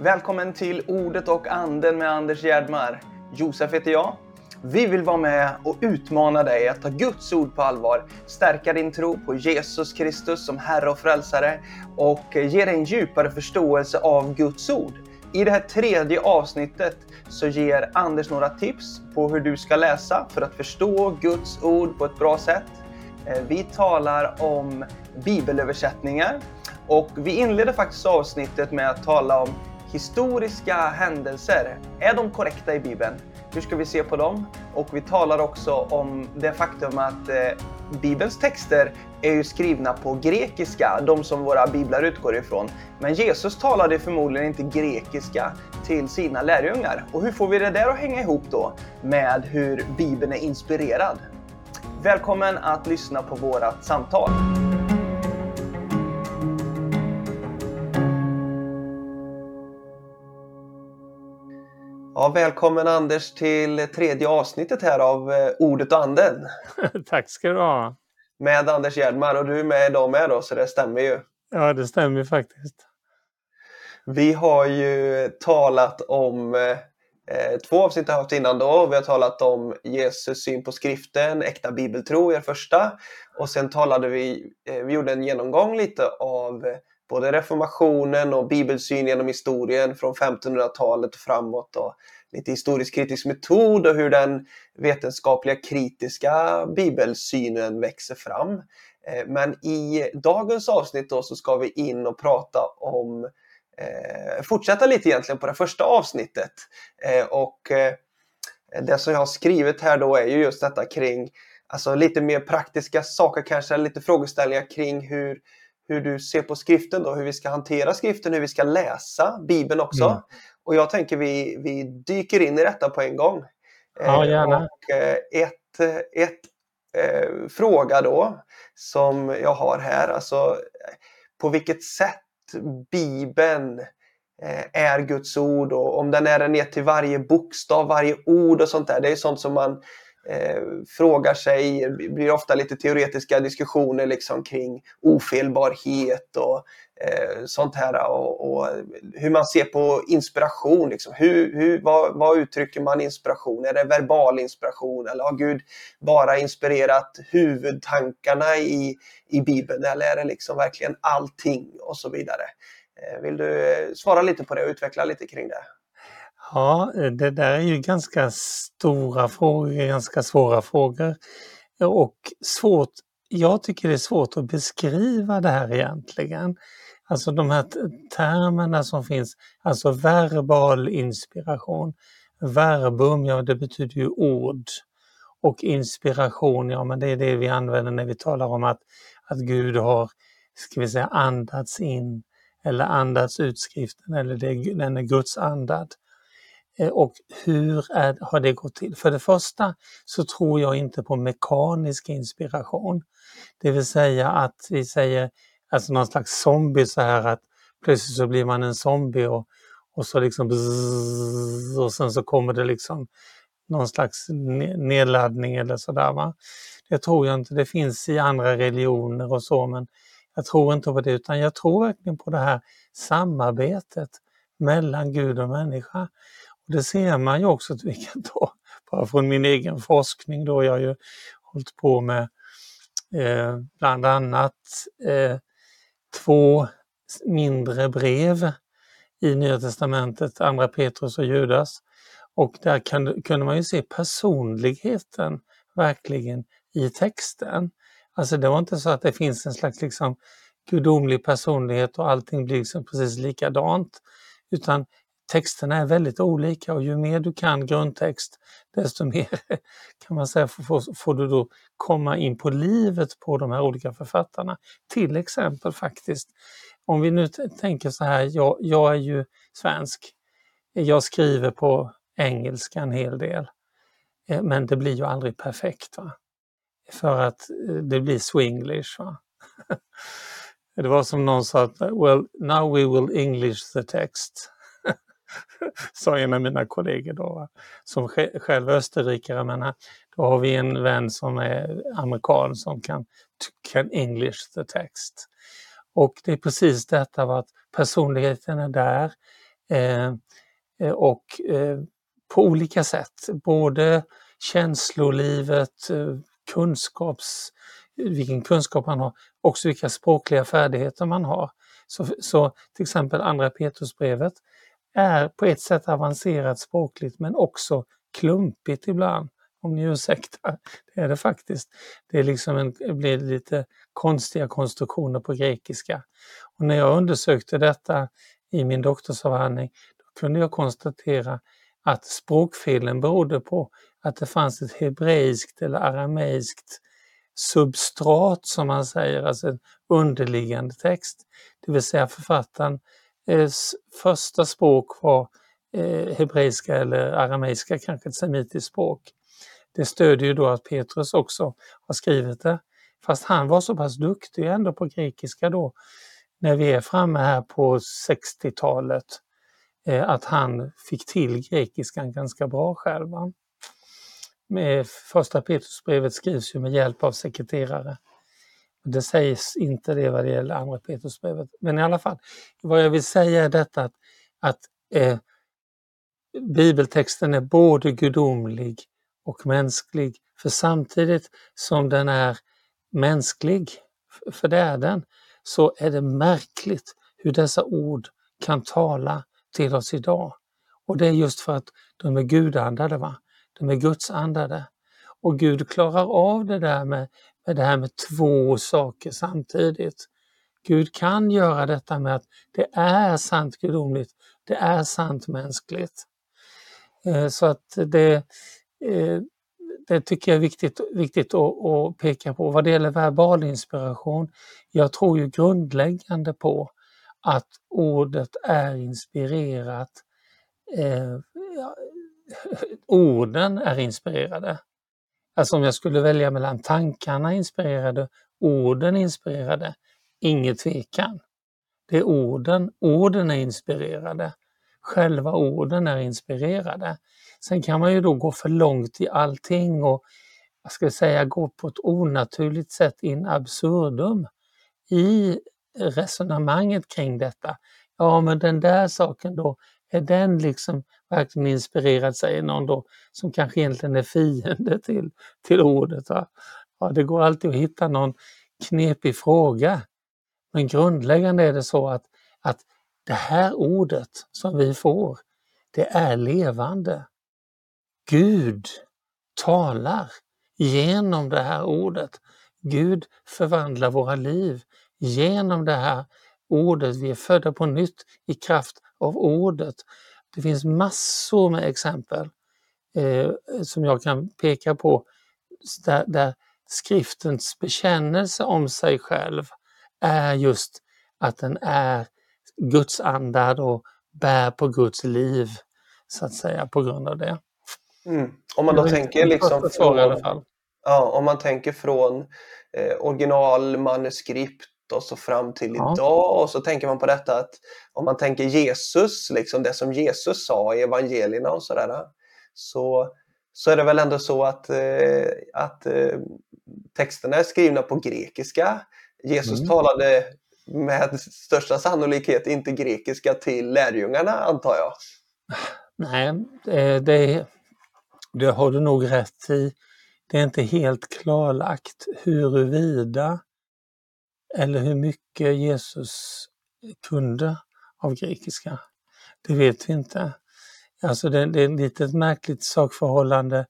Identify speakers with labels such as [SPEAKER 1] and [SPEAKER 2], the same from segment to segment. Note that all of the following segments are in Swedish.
[SPEAKER 1] Välkommen till Ordet och anden med Anders Gerdmar. Josef heter jag. Vi vill vara med och utmana dig att ta Guds ord på allvar, stärka din tro på Jesus Kristus som Herre och Frälsare och ge dig en djupare förståelse av Guds ord. I det här tredje avsnittet så ger Anders några tips på hur du ska läsa för att förstå Guds ord på ett bra sätt. Eh, vi talar om bibelöversättningar och vi inleder faktiskt avsnittet med att tala om historiska händelser. Är de korrekta i Bibeln? Hur ska vi se på dem? Och vi talar också om det faktum att eh, Bibelns texter är ju skrivna på grekiska, de som våra biblar utgår ifrån. Men Jesus talade förmodligen inte grekiska till sina lärjungar. Och hur får vi det där att hänga ihop då med hur Bibeln är inspirerad? Välkommen att lyssna på vårt samtal. Ja, välkommen Anders till tredje avsnittet här av eh, Ordet och anden.
[SPEAKER 2] Tack ska du ha.
[SPEAKER 1] Med Anders Gerdmar och du är med idag med då, så det stämmer ju.
[SPEAKER 2] Ja, det stämmer faktiskt.
[SPEAKER 1] Vi har ju talat om eh, två avsnitt har haft innan då. Vi har talat om Jesus syn på skriften, äkta bibeltro, er första. Och sen talade vi, eh, vi gjorde en genomgång lite av både reformationen och bibelsyn genom historien från 1500-talet och framåt. Och lite historisk kritisk metod och hur den vetenskapliga kritiska bibelsynen växer fram. Eh, men i dagens avsnitt då så ska vi in och prata om, eh, fortsätta lite egentligen på det första avsnittet. Eh, och eh, det som jag har skrivit här då är ju just detta kring alltså lite mer praktiska saker kanske, lite frågeställningar kring hur, hur du ser på skriften då, hur vi ska hantera skriften, hur vi ska läsa Bibeln också. Mm. Och jag tänker vi, vi dyker in i detta på en gång.
[SPEAKER 2] Ja, eh, gärna.
[SPEAKER 1] Och eh, ett, ett eh, fråga då som jag har här, alltså på vilket sätt Bibeln eh, är Guds ord och om den är ner till varje bokstav, varje ord och sånt där. Det är sånt som man eh, frågar sig, det blir ofta lite teoretiska diskussioner liksom kring ofelbarhet och eh, sånt här och, och, hur man ser på inspiration. Liksom. Hur, hur, vad, vad, uttrycker man inspiration? Är det verbal inspiration eller har Gud bara inspirerat huvudtankarna i, i Bibeln eller är det liksom verkligen allting och så vidare? Eh, vill du eh, svara lite på det och utveckla lite kring det?
[SPEAKER 2] Ja, eh, det där är ju ganska stora frågor, ganska svåra frågor. Och svårt, jag tycker det är svårt att beskriva det här egentligen. Alltså de här termerna som finns, alltså verbal inspiration. Verbum, ja det betyder ju ord. Och inspiration, ja men det är det vi använder när vi talar om att, att Gud har, ska vi säga, andats in eller andats ut skriften eller det, den är Guds andad. Eh, och hur är, har det gått till? För det första så tror jag inte på mekanisk inspiration. Det vill säga att vi säger, alltså någon slags zombie så här att plötsligt så blir man en zombie och, och så liksom bzzz, och sen så kommer det liksom någon slags nedladdning eller sådär. Va? Det tror jag inte, det finns i andra religioner och så men jag tror inte på det utan jag tror verkligen på det här samarbetet mellan Gud och människa. Det ser man ju också, vi kan ta bara från min egen forskning då, jag har ju hållit på med eh, bland annat eh, två mindre brev i Nya Testamentet, Andra Petrus och Judas. Och där kan, kunde man ju se personligheten verkligen i texten. Alltså det var inte så att det finns en slags liksom gudomlig personlighet och allting blir liksom precis likadant. Utan texterna är väldigt olika och ju mer du kan grundtext desto mer kan man säga får, får du då komma in på livet på de här olika författarna. Till exempel faktiskt, om vi nu tänker så här, jag, jag är ju svensk. Jag skriver på engelska en hel del. Eh, men det blir ju aldrig perfekt. Va? För att eh, det blir swinglish. Va? Det var som någon sa, well, now we will english the text. sa en av mina kollegor då, som själv är österrikare, men eh, då har vi en vän som är amerikan som kan, kan English the text. Och det är precis detta att personligheten är där, eh, eh, och eh, på olika sätt, både känslolivet, eh, kunskaps, vilken kunskap man har, också vilka språkliga färdigheter man har. Så, så till exempel Andra Petrusbrevet är på ett sätt avancerat språkligt men också klumpigt ibland. Om ni ursäktar, det är det faktiskt. Det är liksom en, det blir lite konstiga konstruktioner på grekiska. Och när jag undersökte detta i min doktorsavhandling då kunde jag konstatera att språkfelen berodde på att det fanns ett hebreiskt eller arameiskt substrat som man säger, alltså en underliggande text. Det vill säga författaren Eh, första språk var eh, hebreiska eller arameiska, kanske ett semitiskt språk. Det stödjer ju då att Petrus också har skrivit det. Fast han var så pass duktig ändå på grekiska då, när vi är framme här på 60-talet, eh, att han fick till grekiskan ganska bra själv. Första Petrusbrevet skrivs ju med hjälp av sekreterare. Det sägs inte det vad det gäller andra Petrusbrevet. Men i alla fall, vad jag vill säga är detta att, att eh, bibeltexten är både gudomlig och mänsklig. För samtidigt som den är mänsklig, för det är den, så är det märkligt hur dessa ord kan tala till oss idag. Och det är just för att de är gudandade. Va? De är gudsandade. Och Gud klarar av det där med, med det här med två saker samtidigt. Gud kan göra detta med att det är sant gudomligt, det är sant mänskligt. Eh, så att det, eh, det tycker jag är viktigt, viktigt att, att peka på. Vad det gäller verbal inspiration, jag tror ju grundläggande på att ordet är inspirerat eh, orden är inspirerade. Alltså om jag skulle välja mellan tankarna inspirerade, orden inspirerade, ingen tvekan. Det är orden, orden är inspirerade. Själva orden är inspirerade. Sen kan man ju då gå för långt i allting och jag ska säga gå på ett onaturligt sätt in absurdum i resonemanget kring detta. Ja, men den där saken då, är den liksom verkligen inspirerad, säger någon då, som kanske egentligen är fiende till, till ordet. Va? Ja, det går alltid att hitta någon knepig fråga. Men grundläggande är det så att, att det här ordet som vi får, det är levande. Gud talar genom det här ordet. Gud förvandlar våra liv genom det här ordet. Vi är födda på nytt i kraft av ordet. Det finns massor med exempel eh, som jag kan peka på där, där skriftens bekännelse om sig själv är just att den är Guds andad och bär på Guds liv, så att säga, på grund av det.
[SPEAKER 1] Mm. Om man då tänker liksom från, ja, om man tänker från eh, originalmanuskript och så fram till ja. idag och så tänker man på detta att om man tänker Jesus, liksom det som Jesus sa i evangelierna och sådär, så, så är det väl ändå så att, eh, att eh, texterna är skrivna på grekiska. Jesus mm. talade med största sannolikhet inte grekiska till lärjungarna antar jag.
[SPEAKER 2] Nej, det, det, det har du nog rätt i. Det är inte helt klarlagt huruvida eller hur mycket Jesus kunde av grekiska. Det vet vi inte. Alltså det, det är ett litet märkligt sakförhållande,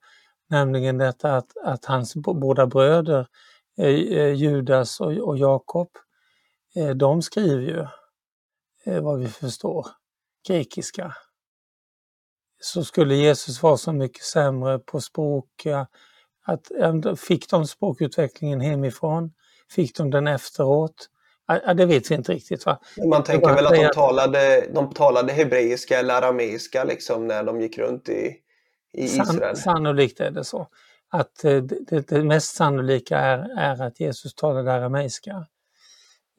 [SPEAKER 2] nämligen detta att, att hans båda bröder, eh, eh, Judas och, och Jakob, eh, de skriver ju, vad vi förstår, grekiska. Så skulle Jesus vara så mycket sämre på språk, att, fick de språkutvecklingen hemifrån? Fick de den efteråt? Ja, det vet vi inte riktigt. Va?
[SPEAKER 1] Man tänker väl att de talade, de talade hebreiska eller arameiska liksom när de gick runt i, i Israel?
[SPEAKER 2] sannolikt är det så. Att eh, det, det mest sannolika är, är att Jesus talade arameiska.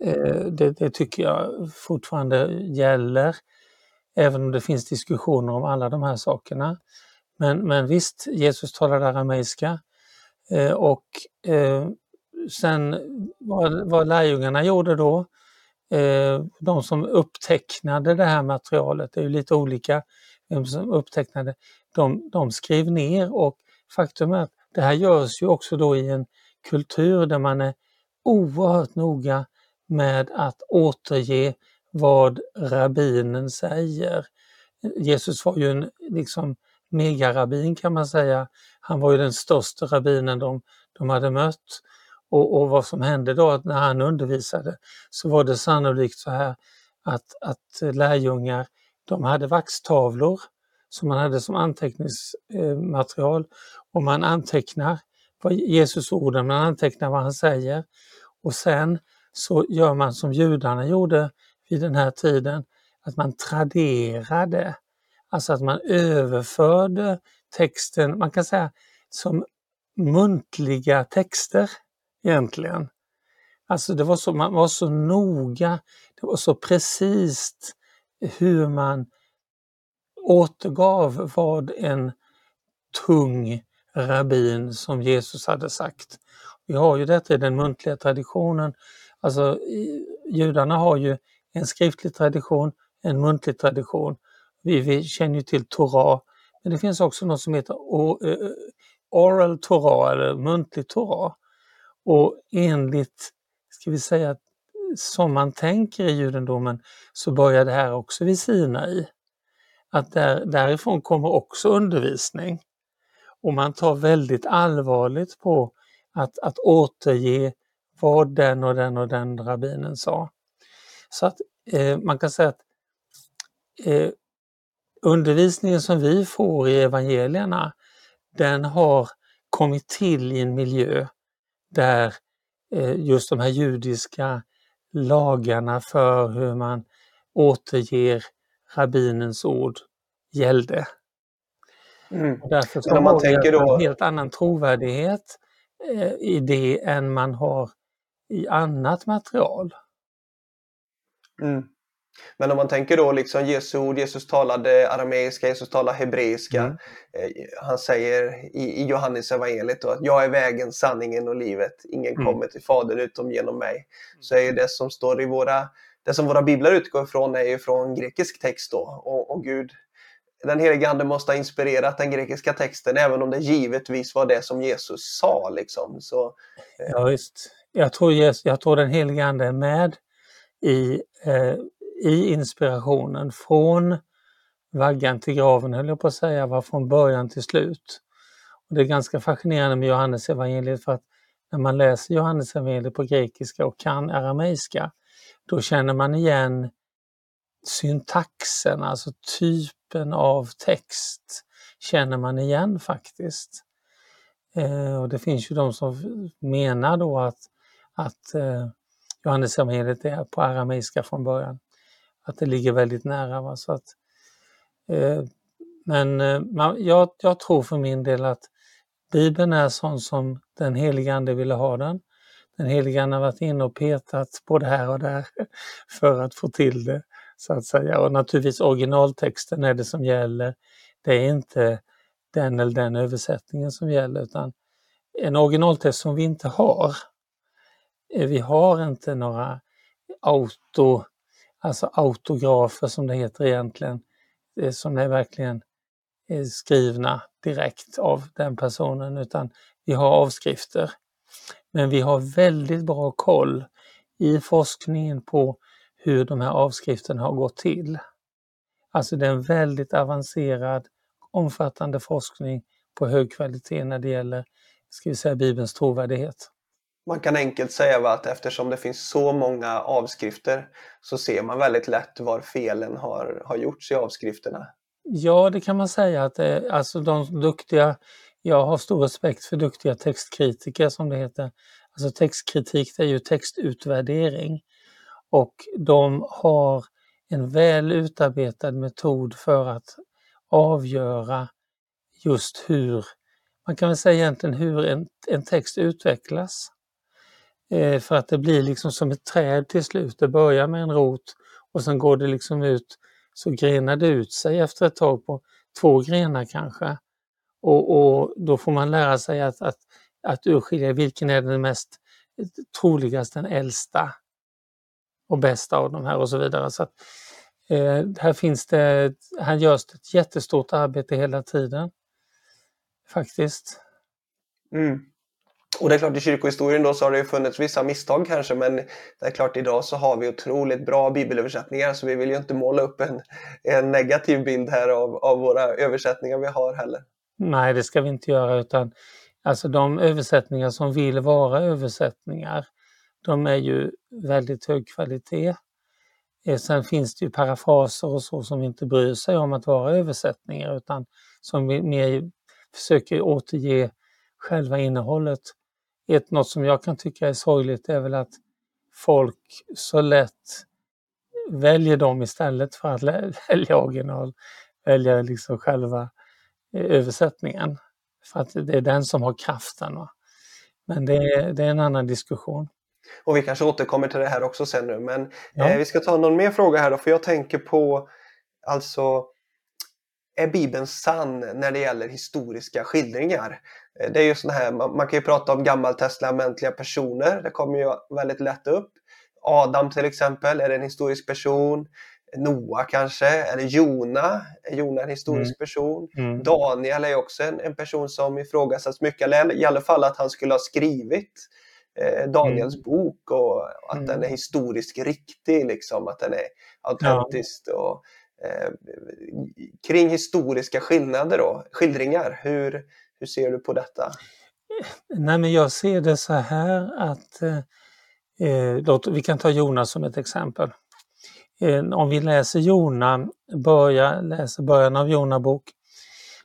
[SPEAKER 2] Eh, det, det, tycker jag fortfarande gäller, även om det finns diskussioner om alla de här sakerna. Men, men visst, Jesus talade arameiska eh, och sen vad, vad lärjungarna gjorde då, eh, de som upptecknade det här materialet, det är ju lite olika vem som upptecknade, de, de skrev ner och faktum är att det här görs ju också då i en kultur där man är oerhört noga med att återge vad rabbinen säger. Jesus var ju en liksom megarabbin kan man säga. Han var ju den största rabbinen de, de hade mött. Och, och, vad som hände då när han undervisade så var det sannolikt så här att, att lärjungar de hade vaxtavlor som man hade som anteckningsmaterial. Och man antecknar vad Jesus orden, man antecknar vad han säger. Och sen så gör man som judarna gjorde vid den här tiden, att man traderade, alltså att man överförde texten, man kan säga som muntliga texter egentligen. Alltså det var så, man var så noga, det var så precis hur man återgav vad en tung rabbin som Jesus hade sagt. Vi har ju detta i den muntliga traditionen. Alltså judarna har ju en skriftlig tradition, en muntlig tradition. Vi, vi känner ju till Torah, men det finns också något som heter oral Torah eller muntlig Torah. Och enligt, ska vi säga, som man tänker i judendomen så börjar det här också vid Sinai. Att där, därifrån kommer också undervisning. Och man tar väldigt allvarligt på att, att återge vad den och den och den rabbinen sa. Så att eh, man kan säga att eh, undervisningen som vi får i evangelierna, den har kommit till i en miljö där eh, just de här judiska lagarna för hur man återger rabbinens ord gällde. Mm. Därför så har vi då... en helt annan trovärdighet eh, i det än man har i annat material.
[SPEAKER 1] Mm. Men om man tänker då liksom Jesu ord, Jesus talade arameiska, Jesus talade hebreiska. Mm. Eh, han säger i, i Johannes evangeliet att jag är vägen, sanningen och livet. Ingen mm. kommer till Fadern utom genom mig. Så är det som står i våra, det som våra biblar utgår ifrån är ju från grekisk text då. Och, och Gud, den helige Ande måste ha inspirerat den grekiska texten även om det givetvis var det som Jesus sa. Liksom. Så,
[SPEAKER 2] eh. Ja visst. Jag tror, jag tror den helige Ande är med i, eh, i inspirationen från vaggan till graven, höll jag på att säga, var från början till slut. Och det är ganska fascinerande med Johannes evangeliet för att när man läser Johannes evangeliet på grekiska och kan arameiska, då känner man igen syntaxen, alltså typen av text, känner man igen faktiskt. Eh, och det finns ju de som menar då att, att eh, Johannes evangeliet är på arameiska från början. Att det ligger väldigt nära. Va? Så att, eh, men eh, man, jag, jag, tror för min del att Bibeln är sån som den helige Ande ville ha den. Den helige Ande har varit inne och petat både här och där för att få till det. så att säga. Och naturligtvis originaltexten är det som gäller. Det är inte den eller den översättningen som gäller utan en originaltext som vi inte har, eh, vi har inte några auto, alltså autografer som det heter egentligen, eh, som är verkligen eh, skrivna direkt av den personen, utan vi har avskrifter. Men vi har väldigt bra koll i forskningen på hur de här avskrifterna har gått till. Alltså det är en väldigt avancerad, omfattande forskning på hög kvalitet när det gäller ska vi säga, Bibelns trovärdighet.
[SPEAKER 1] Man kan enkelt säga att eftersom det finns så många avskrifter så ser man väldigt lätt var felen har, har gjorts i avskrifterna.
[SPEAKER 2] Ja, det kan man säga att det, alltså de duktiga, jag har stor respekt för duktiga textkritiker som det heter. Alltså textkritik det är ju textutvärdering och de har en väl utarbetad metod för att avgöra just hur, man kan väl säga egentligen hur en, en text utvecklas. Eh, för att det blir liksom som ett träd till slut. Det börjar med en rot och sen går det liksom ut, så grenar det ut sig efter ett tag på två grenar kanske. Och, och då får man lära sig att, att, att urskilja vilken är den mest troligast den äldsta. och bästa av de här och så vidare. Så att, eh, här finns det, här görs det ett jättestort arbete hela tiden. Faktiskt.
[SPEAKER 1] Mm. Och det är klart i kyrkohistorien då så har det ju funnits vissa misstag kanske men det är klart idag så har vi otroligt bra bibelöversättningar så vi vill ju inte måla upp en, en negativ bild här av, av våra översättningar vi har heller.
[SPEAKER 2] Nej, det ska vi inte göra utan alltså de översättningar som vill vara översättningar de är ju väldigt hög kvalitet. Eh, sen finns det ju parafraser och så som inte bryr sig om att vara översättningar utan som mer försöker återge själva innehållet. Ett, något som jag kan tycka är sorgligt är väl att folk så lätt väljer dem istället för att välja original, välja liksom själva eh, översättningen. För att det är den som har kraften. Va? Men det är, det är en annan diskussion.
[SPEAKER 1] Och vi kanske återkommer till det här också sen nu men ja. eh, vi ska ta någon mer fråga här då för jag tänker på alltså är Bibeln sann när det gäller historiska skildringar? Eh, det är ju sån här, man, man kan ju prata om gammaltestamentliga personer, det kommer ju väldigt lätt upp. Adam till exempel, är det en historisk person? Noa kanske, eller Jona, är Jona en historisk mm. person? Mm. Daniel är också en, en person som ifrågasätts mycket, eller i alla fall att han skulle ha skrivit eh, Daniels mm. bok och att den är mm. historiskt riktig, liksom, att den är autentisk. Ja. Och, eh, kring historiska skillnader då, skildringar, hur, hur ser du på detta?
[SPEAKER 2] Nej, men jag ser det så här att eh, eh, låt, vi kan ta Jonas som ett exempel. Eh, om vi läser Jona, börja, läser början av Jona bok,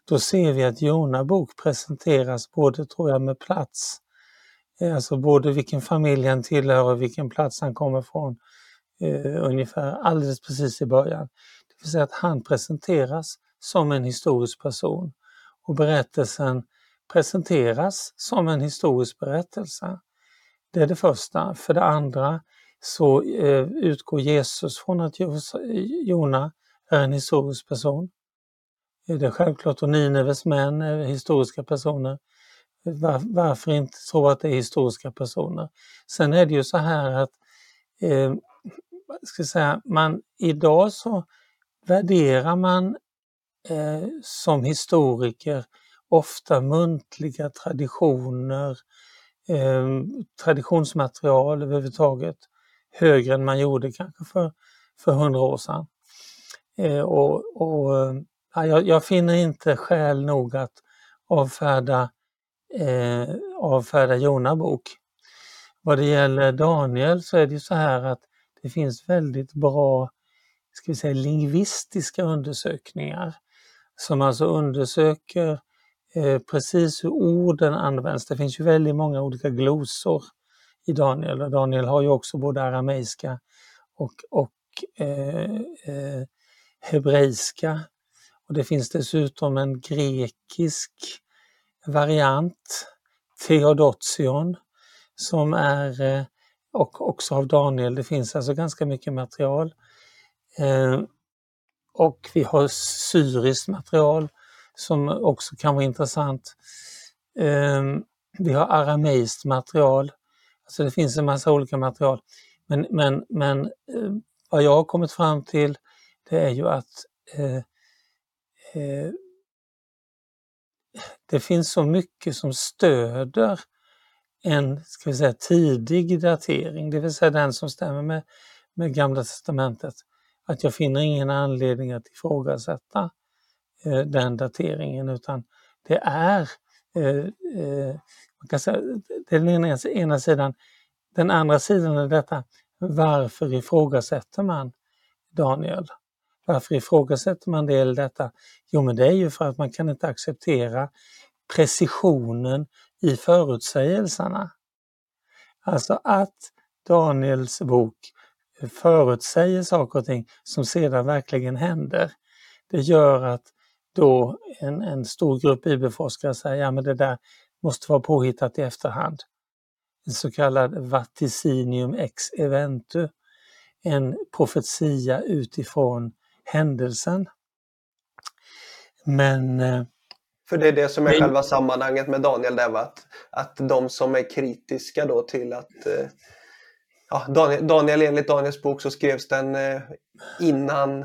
[SPEAKER 2] då ser vi att Jona bok presenteras både, tror jag, med plats, eh, alltså både vilken familj han tillhör och vilken plats han kommer från, eh, ungefär alldeles precis i början. Det vill säga att han presenteras som en historisk person och berättelsen presenteras som en historisk berättelse. Det är det första. För det andra så eh, utgår Jesus från att Jona är en historisk person. Det är självklart och Nineves män är historiska personer. Varför inte tro att det är historiska personer? Sen är det ju så här att eh, ska säga, man, idag så värderar man eh, som historiker ofta muntliga traditioner, eh, traditionsmaterial överhuvudtaget, högre än man gjorde kanske för, för hundra år sedan. Eh, och, och eh, ja, jag, jag, finner inte skäl nog att avfärda, eh, avfärda Jona bok. Vad det gäller Daniel så är det så här att det finns väldigt bra ska vi säga, lingvistiska undersökningar som alltså undersöker eh, precis hur orden används. Det finns ju väldigt många olika glosor i Daniel och Daniel har ju också både arameiska och, och eh, eh, hebreiska. Och det finns dessutom en grekisk variant, Theodotion, som är eh, och också av Daniel. Det finns alltså ganska mycket material. Eh, och vi har syriskt material som också kan vara intressant. Ehm, vi har arameiskt material. Alltså det finns en massa olika material. Men, men, men eh, vad jag har kommit fram till det är ju att eh, eh, det finns så mycket som stöder en ska vi säga, tidig datering, det vill säga den som stämmer med, med Gamla Testamentet att jag finner ingen anledning att ifrågasätta eh, den dateringen utan det är, eh, eh man kan säga, den ena, ena sidan. Den andra sidan är detta, varför ifrågasätter man Daniel? Varför ifrågasätter man det eller detta? Jo, men det är ju för att man kan inte acceptera precisionen i förutsägelserna. Alltså att Daniels bok förutsäger saker och ting som sedan verkligen händer. Det gör att då en, en stor grupp bibelforskare säger ja men det där måste vara påhittat i efterhand. En så kallad vaticinium ex eventu, en profetia utifrån händelsen. Men eh,
[SPEAKER 1] för det är det som är men, själva sammanhanget med Daniel där, att, att de som är kritiska då till att eh, ja, Daniel, Daniel, enligt Daniels bok så skrevs den eh, innan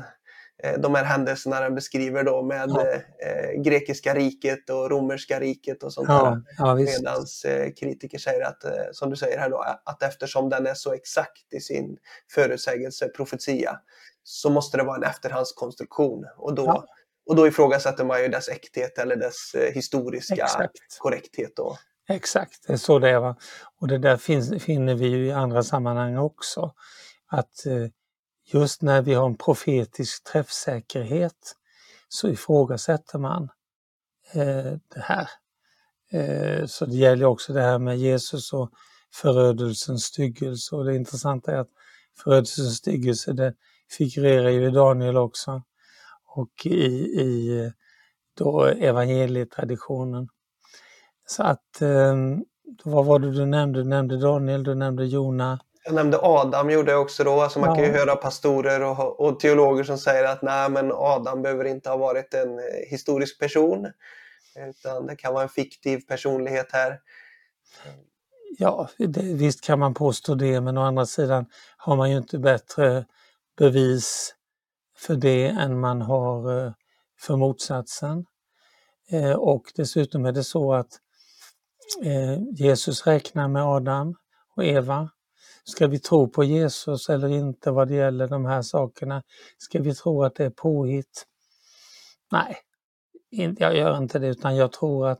[SPEAKER 1] eh, de här händelserna den beskriver då med
[SPEAKER 2] Ja.
[SPEAKER 1] eh, grekiska riket och romerska riket och sånt.
[SPEAKER 2] Ja, ja visst.
[SPEAKER 1] Medan eh, kritiker säger att, som du säger här då, att eftersom den är så exakt i sin förutsägelse, profetia, så måste det vara en efterhandskonstruktion. Och då,
[SPEAKER 2] Ja.
[SPEAKER 1] och då ifrågasätter man ju dess äkthet eller dess historiska
[SPEAKER 2] Exakt.
[SPEAKER 1] korrekthet. Då.
[SPEAKER 2] Exakt, det är så det är. Va? Och det där finns, finner vi ju i andra sammanhang också. Att eh, just när vi har en profetisk träffsäkerhet så ifrågasätter man eh, det här. Eh, så det gäller också det här med Jesus och förödelsens styggelse. Och det intressanta är att förödelsens styggelse det figurerar ju i Daniel också och i, i då evangelietraditionen. Så att, eh, vad var det du nämnde? Du nämnde Daniel, du nämnde Jona.
[SPEAKER 1] Jag nämnde Adam gjorde jag också då. Alltså man kan ju
[SPEAKER 2] Ja.
[SPEAKER 1] höra pastorer och, och teologer som säger att nej men Adam behöver inte ha varit en eh, historisk person. Utan det kan vara en fiktiv personlighet här.
[SPEAKER 2] Ja, det, visst kan man påstå det, men å andra sidan har man ju inte bättre bevis för det än man har eh, för motsatsen. Eh, Och dessutom är det så att Eh, Jesus räknar med Adam och Eva. Ska vi tro på Jesus eller inte vad det gäller de här sakerna? Ska vi tro att det är påhitt? Nej, jag gör inte det utan jag tror att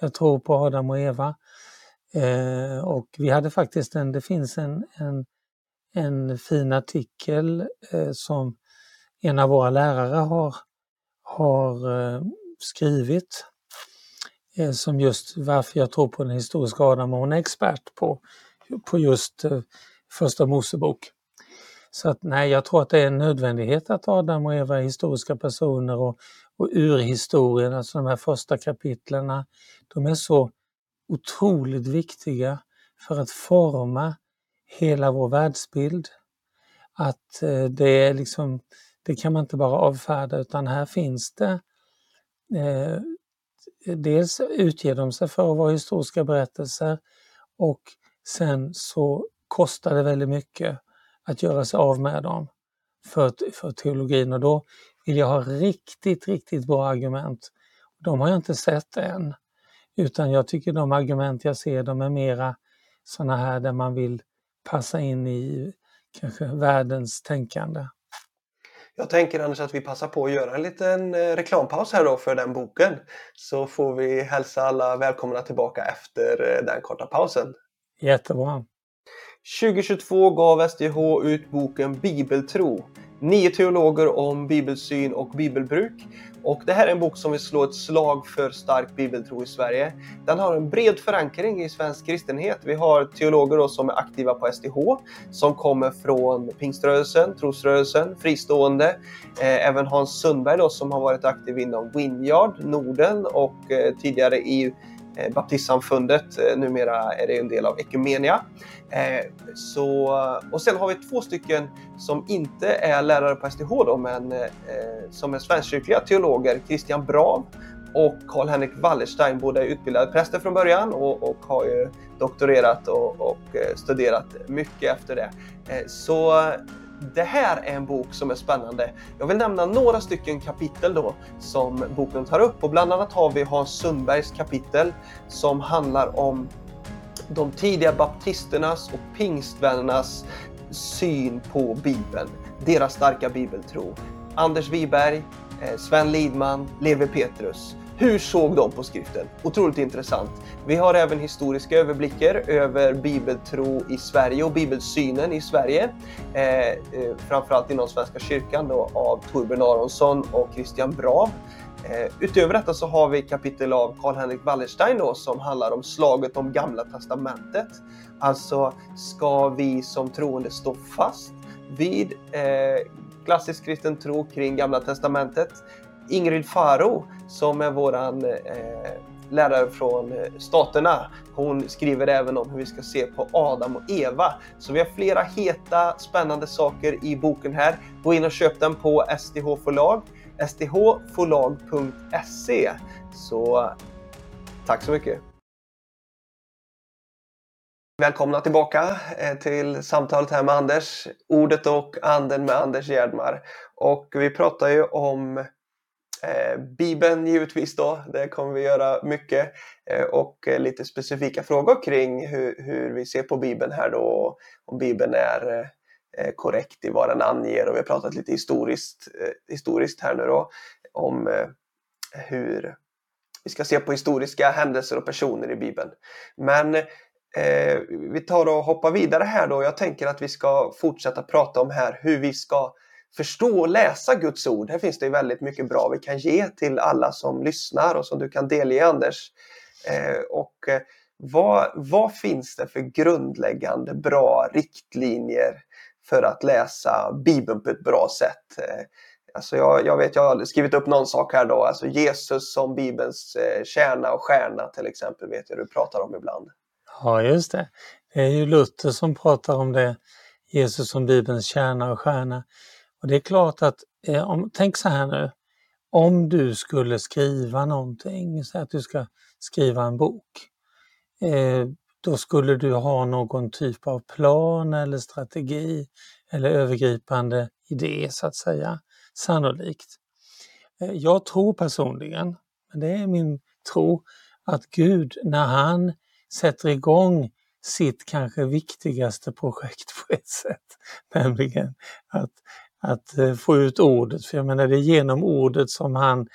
[SPEAKER 2] jag tror på Adam och Eva. Eh, och vi hade faktiskt en, det finns en, en, en fin artikel eh, som en av våra lärare har, har eh, skrivit eh, som just varför jag tror på den historiska Adam och hon är expert på, på just eh, första Mosebok. Så att nej, jag tror att det är en nödvändighet att Adam och Eva är historiska personer och, och urhistorien, alltså de här första kapitlerna, de är så otroligt viktiga för att forma hela vår världsbild. Att eh, det är liksom, det kan man inte bara avfärda utan här finns det eh, Eh, dels utger de sig för att vara historiska berättelser och sen så kostar det väldigt mycket att göra sig av med dem för, för teologin och då vill jag ha riktigt, riktigt bra argument. De har jag inte sett än. Utan jag tycker de argument jag ser de är mera sådana här där man vill passa in i kanske världens tänkande.
[SPEAKER 1] Jag tänker annars att vi passar på att göra en liten eh, reklampaus här då för den boken. Så får vi hälsa alla välkomna tillbaka efter eh, den korta pausen.
[SPEAKER 2] Jättebra.
[SPEAKER 1] 2022 gav SDH ut boken Bibeltro. Nio teologer om bibelsyn och bibelbruk. Och det här är en bok som vill slå ett slag för stark bibeltro i Sverige. Den har en bred förankring i svensk kristenhet. Vi har teologer då som är aktiva på SDH, som kommer från pingströrelsen, trosrörelsen, fristående. Eh, även Hans Sundberg då, som har varit aktiv inom Winyard, Norden och eh, tidigare i Eh, baptistsamfundet. Eh, numera är det en del av Ekumenia. Eh, så, och sen har vi två stycken som inte är lärare på STH då, men som är svenskkyrkliga teologer, Christian Brav och Karl-Henrik Wallerstein. Båda är utbildade präster från början och, och har ju doktorerat och, och studerat mycket efter det. Så det här är en bok som är spännande. Jag vill nämna några stycken kapitel då som boken tar upp och bland annat har vi Hans Sundbergs kapitel som handlar om de tidiga baptisternas och pingstvännernas syn på Bibeln. Deras starka bibeltro. Anders Wiberg, eh, Sven Lidman, Levi Petrus. Hur såg de på skriften? Otroligt intressant. Vi har även historiska överblickar över bibeltro i Sverige och bibelsynen i Sverige. Eh, eh, framförallt inom Svenska kyrkan då, av Torbjörn Aronsson och Christian Brav. Eh, utöver detta så har vi kapitel av Karl-Henrik Wallerstein då, som handlar om slaget om Gamla Testamentet. Alltså, ska vi som troende stå fast vid eh, klassisk kristen tro kring Gamla Testamentet? Ingrid Faro, som är våran eh, lärare från eh, Staterna, hon skriver även om hur vi ska se på Adam och Eva. Så vi har flera heta, spännande saker i boken här. Gå in och köp den på STH förlag sthforlag.se. Så tack så mycket! Välkomna tillbaka eh, till samtalet här med Anders. Ordet och anden med Anders Gerdmar. Och vi pratar ju om eh, Bibeln givetvis då. Det kommer vi göra mycket. Eh, och eh, lite specifika frågor kring hur, hur, vi ser på Bibeln här då. Om Bibeln är eh, eh, korrekt i vad den anger. Och vi har pratat lite historiskt, eh, historiskt här nu då. Om eh, hur vi ska se på historiska händelser och personer i Bibeln. Men eh, vi tar och hoppar vidare här då. Jag tänker att vi ska fortsätta prata om här hur vi ska förstå och läsa Guds ord. Här finns det väldigt mycket bra vi kan ge till alla som lyssnar och som du kan delge Anders. Eh, och eh, vad, vad finns det för grundläggande bra riktlinjer för att läsa Bibeln på ett bra sätt? Eh, Alltså jag, jag, vet, jag har skrivit upp någon sak här då, alltså Jesus som Bibelns eh, kärna och stjärna till exempel, vet jag du pratar om ibland.
[SPEAKER 2] Ja, just det. Det är ju Luther som pratar om det, Jesus som Bibelns kärna och stjärna. Och det är klart att, eh, om, tänk så här nu, om du skulle skriva någonting, så att du ska skriva en bok, eh, då skulle du ha någon typ av plan eller strategi eller övergripande idé så att säga, sannolikt. Eh, jag tror personligen, men det är min tro, att Gud när han sätter igång sitt kanske viktigaste projekt på ett sätt, nämligen att, att eh, få ut ordet. För jag menar det är genom ordet som han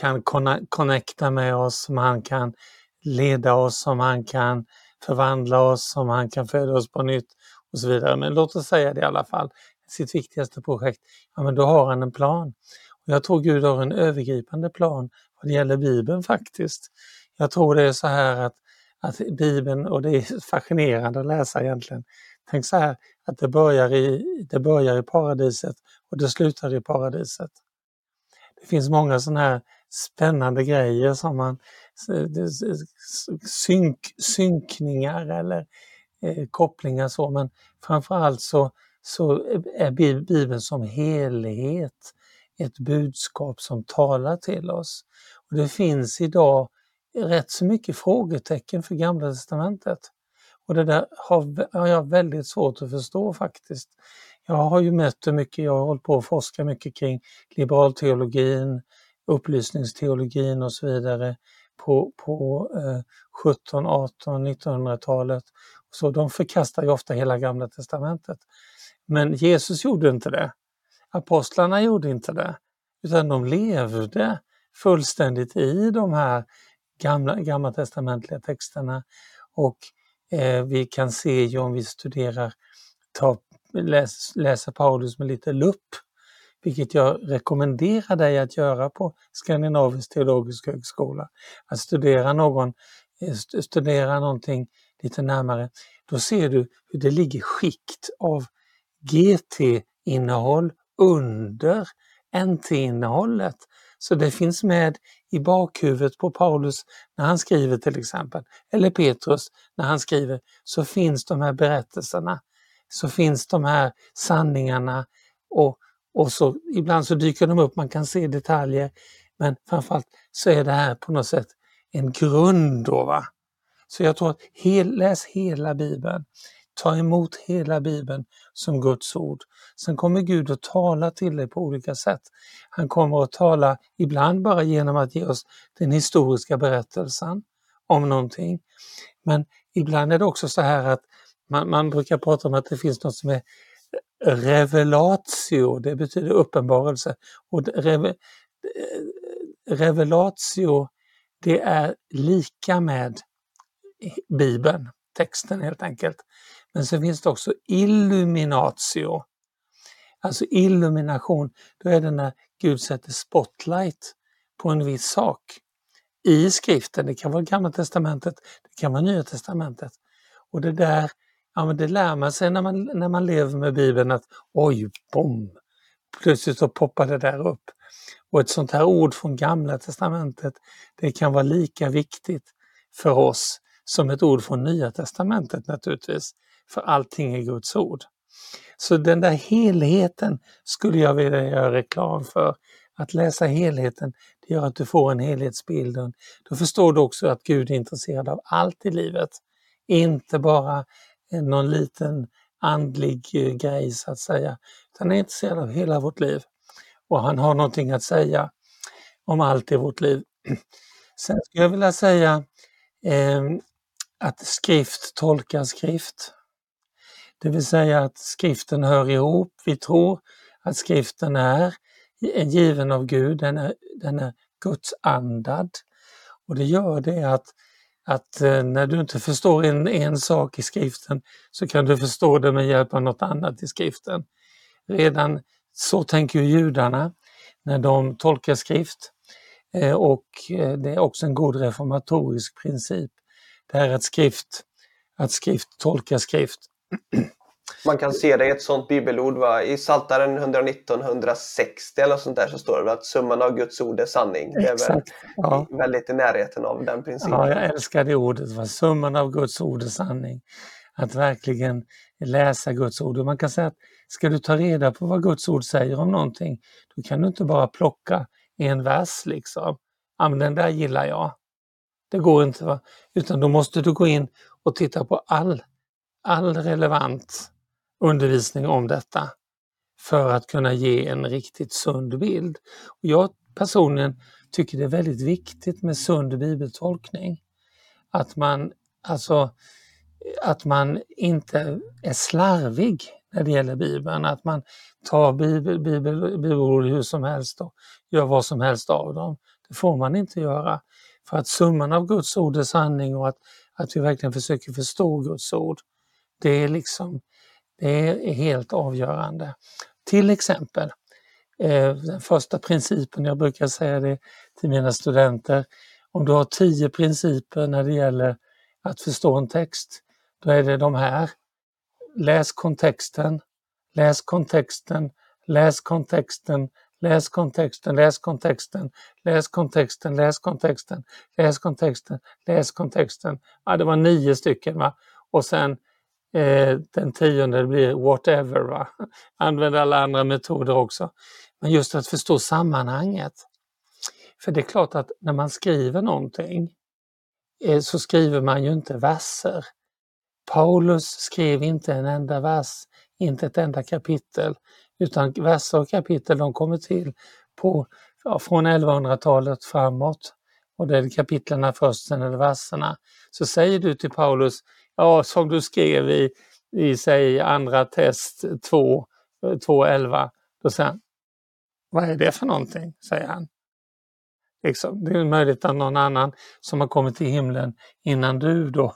[SPEAKER 2] kan connecta med oss, som han kan leda oss, som han kan förvandla oss, som han kan föda oss på nytt och så vidare. Men låt oss säga det i alla fall, sitt viktigaste projekt, ja men då har han en plan. Och jag tror Gud har en övergripande plan vad det gäller Bibeln faktiskt. Jag tror det är så här att att Bibeln, och det är fascinerande att läsa egentligen, tänk så här att det börjar i, det börjar i paradiset och det slutar i paradiset. Det finns många sådana här spännande grejer som man synk, synkningar eller eh, kopplingar så, men framförallt så, så är Bibeln som helhet ett budskap som talar till oss. Och Det finns idag rätt så mycket frågetecken för Gamla Testamentet. Och det där har, har jag väldigt svårt att förstå faktiskt. Jag har ju mött det mycket, jag har hållit på att forska mycket kring liberalteologin, upplysningsteologin och så vidare på, på eh, 17, 18, 1900-talet. Så de förkastar ju ofta hela Gamla Testamentet. Men Jesus gjorde inte det. Apostlarna gjorde inte det, utan de levde fullständigt i de här gamla, gamla testamentliga texterna och eh, vi kan se ju om vi studerar, ta, läs, läser Paulus med lite lupp, vilket jag rekommenderar dig att göra på Skandinavisk teologisk högskola. Att studera, någon, eh, studera någonting lite närmare. Då ser du hur det ligger skikt av GT-innehåll under NT-innehållet. Så det finns med i bakhuvudet på Paulus när han skriver till exempel, eller Petrus när han skriver, så finns de här berättelserna, så finns de här sanningarna och, och så ibland så dyker de upp, man kan se detaljer, men framförallt så är det här på något sätt en grund då. Va? Så jag tror att hel, läs hela Bibeln. Ta emot hela Bibeln som Guds ord. Sen kommer Gud att tala till dig på olika sätt. Han kommer att tala ibland bara genom att ge oss den historiska berättelsen om någonting. Men ibland är det också så här att man, man brukar prata om att det finns något som är revelatio, det betyder uppenbarelse. Och reve, eh, revelatio, det är lika med Bibeln, texten helt enkelt. Men sen finns det också illuminatio. Alltså illumination, då är det när Gud sätter spotlight på en viss sak i skriften. Det kan vara Gamla Testamentet, det kan vara Nya Testamentet. Och det där, ja men det lär man sig när man, när man lever med Bibeln att oj, bom! Plötsligt så poppar det där upp. Och ett sånt här ord från Gamla Testamentet, det kan vara lika viktigt för oss som ett ord från Nya Testamentet naturligtvis för allting är Guds ord. Så den där helheten skulle jag vilja göra reklam för. Att läsa helheten, det gör att du får en helhetsbild. Då förstår du också att Gud är intresserad av allt i livet. Inte bara någon liten andlig eh, grej så att säga. Han är intresserad av hela vårt liv. Och han har någonting att säga om allt i vårt liv. Sen skulle jag vilja säga eh, att skrift tolkar skrift. Det vill säga att skriften hör ihop. Vi tror att skriften är given av Gud, den är, den är Guds andad. Och det gör det att, att eh, när du inte förstår en, en sak i skriften så kan du förstå det med hjälp av något annat i skriften. Redan så tänker judarna när de tolkar skrift. Eh, och eh, det är också en god reformatorisk princip. Det är att skrift, att skrift tolkar skrift.
[SPEAKER 1] Man kan se det i ett sånt bibelord. Va? I Psaltaren 119, 160 eller sånt där så står det att summan av Guds ord är sanning. Det är
[SPEAKER 2] Exakt, ja.
[SPEAKER 1] väldigt i närheten av den principen.
[SPEAKER 2] Ja, jag älskar det ordet. Va? Summan av Guds ord är sanning. Att verkligen läsa Guds ord. Och man kan säga att ska du ta reda på vad Guds ord säger om någonting, då kan du inte bara plocka en vers liksom. Ja, men den där gillar jag. Det går inte. Va? Utan då måste du gå in och titta på all, all relevant undervisning om detta för att kunna ge en riktigt sund bild. Och jag personligen tycker det är väldigt viktigt med sund bibeltolkning. Att man, alltså, att man inte är slarvig när det gäller Bibeln, att man tar bibel, bibel, bibelord hur som helst och gör vad som helst av dem. Det får man inte göra. För att summan av Guds ord är sanning och att, att vi verkligen försöker förstå Guds ord, det är liksom det är helt avgörande. Till exempel, eh, den första principen, jag brukar säga det till mina studenter, om du har tio principer när det gäller att förstå en text, då är det de här. Läs kontexten, läs kontexten, läs kontexten, läs kontexten, läs kontexten, läs kontexten, läs kontexten, läs kontexten, läs kontexten. Ja, det var nio stycken. Va? Och sen Eh, den tionde blir whatever. Va? Använd alla andra metoder också. Men just att förstå sammanhanget. För det är klart att när man skriver någonting eh, så skriver man ju inte verser. Paulus skrev inte en enda vers, inte ett enda kapitel, utan verser och kapitel de kommer till på, ja, från 1100-talet framåt. Och det är kapitlerna först, sen är det verserna. Så säger du till Paulus, ja, som du skrev i, i säg andra test 2, 2.11. Då säger han, vad är det för någonting? säger han. Liksom, det är möjligt att någon annan som har kommit till himlen innan du då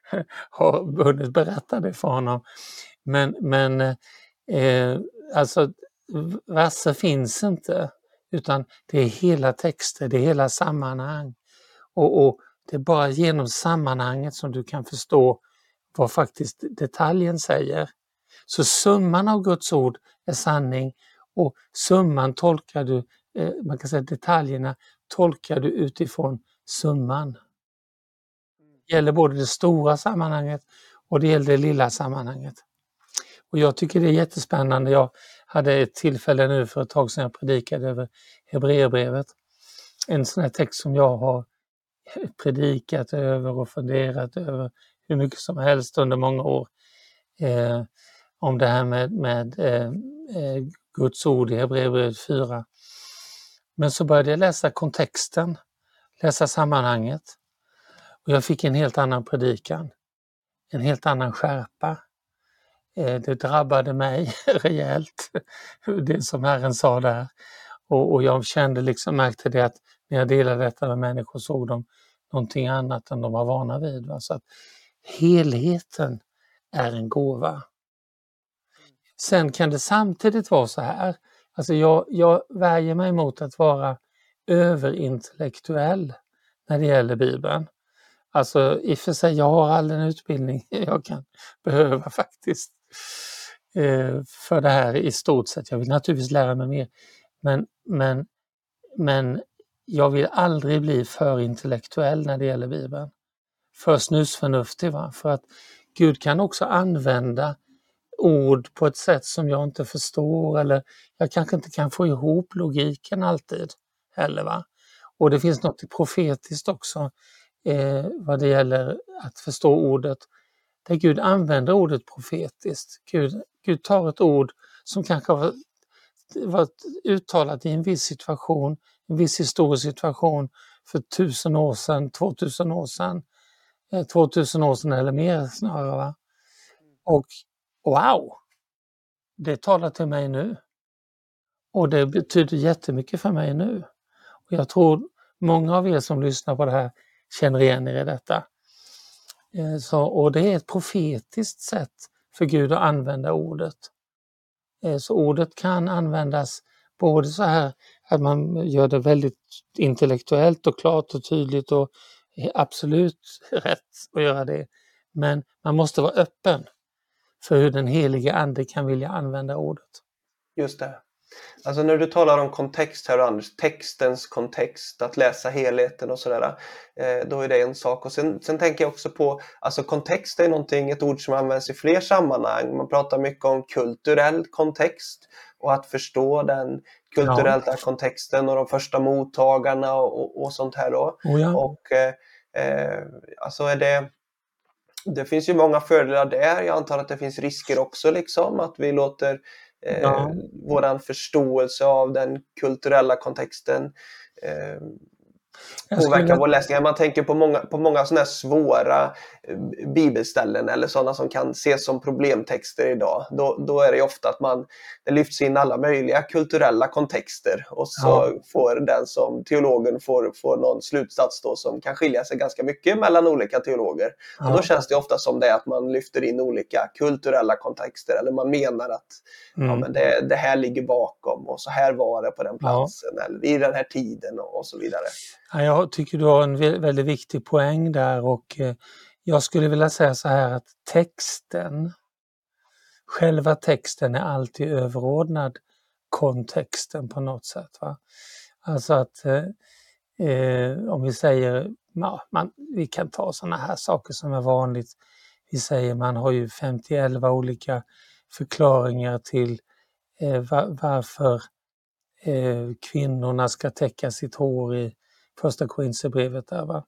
[SPEAKER 2] har hunnit berätta det för honom. Men, men eh, alltså verser finns inte utan det är hela texter, det är hela sammanhang. Och, och det är bara genom sammanhanget som du kan förstå vad faktiskt detaljen säger. Så summan av Guds ord är sanning och summan tolkar du, eh, man kan säga detaljerna tolkar du utifrån summan. Det gäller både det stora sammanhanget och det gäller det lilla sammanhanget. Och jag tycker det är jättespännande. Jag hade ett tillfälle nu för ett tag sedan jag predikade över Hebreerbrevet. En sån här text som jag har predikat över och funderat över hur mycket som helst under många år eh, om det här med, med eh, eh Guds ord i Hebreerbrevet 4. Men så började jag läsa kontexten, läsa sammanhanget och jag fick en helt annan predikan, en helt annan skärpa. Eh, det drabbade mig rejält, det som Herren sa där. Och, och jag kände liksom, märkte det att när jag delade detta med människor såg de någonting annat än de var vana vid. Va? Så att helheten är en gåva. Sen kan det samtidigt vara så här, alltså jag, jag värjer mig mot att vara överintellektuell när det gäller Bibeln. Alltså i och för sig, jag har all den utbildning jag kan behöva faktiskt eh, för det här i stort sett. Jag vill naturligtvis lära mig mer. Men, men, men jag vill aldrig bli för intellektuell när det gäller Bibeln. För snusförnuftig. Va? För att Gud kan också använda ord på ett sätt som jag inte förstår eller jag kanske inte kan få ihop logiken alltid heller. Va? Och det finns något profetiskt också eh, vad det gäller att förstå ordet, där Gud använder ordet profetiskt. Gud, Gud tar ett ord som kanske har varit uttalat i en viss situation, en viss historisk situation för tusen år sedan, 2000 år sedan, eh, 2000 år sedan eller mer snarare. Va? Och wow! Det talar till mig nu. Och det betyder jättemycket för mig nu. Och jag tror många av er som lyssnar på det här känner igen er i detta. Eh, så, och det är ett profetiskt sätt för Gud att använda ordet. Eh, så ordet kan användas både så här att man gör det väldigt intellektuellt och klart och tydligt och absolut rätt att göra det. Men man måste vara öppen för hur den helige Ande kan vilja använda ordet.
[SPEAKER 1] Just det. Alltså när du talar om kontext här Anders, textens kontext, att läsa helheten och sådär, eh, då är det en sak. Och sen, sen tänker jag också på, alltså kontext är någonting, ett ord som används i fler sammanhang. Man pratar mycket om kulturell kontext och att förstå den kulturella ja. kontexten och de första mottagarna och, och sånt här då.
[SPEAKER 2] Oh ja.
[SPEAKER 1] Och eh, eh, alltså är det det finns ju många fördelar där. Jag antar att det finns risker också, liksom, att vi låter eh, ja. våran förståelse av den kulturella kontexten eh, påverka skulle... vår läsning. Man tänker på många, på många sådana här svåra eh, bibelställen eller sådana som kan ses som problemtexter idag. Då, då är det ofta att man, det lyfts in alla möjliga kulturella kontexter och så ja. får den som teologen får, får någon slutsats då som kan skilja sig ganska mycket mellan olika teologer. Ja. Och då känns det ofta som det att man lyfter in olika kulturella kontexter eller man menar att mm. ja, men det, det här ligger bakom och så här var det på den platsen eller i den här tiden och, och så vidare.
[SPEAKER 2] Jag tycker du har en väldigt viktig poäng där och eh, jag skulle vilja säga så här att texten, själva texten är alltid överordnad kontexten på något sätt. Va? Alltså att eh, eh om vi säger, ja, man, vi kan ta sådana här saker som är vanligt. Vi säger man har ju 51 olika förklaringar till eh, var, varför eh, kvinnorna ska täcka sitt hår i första Korinthierbrevet där. Va?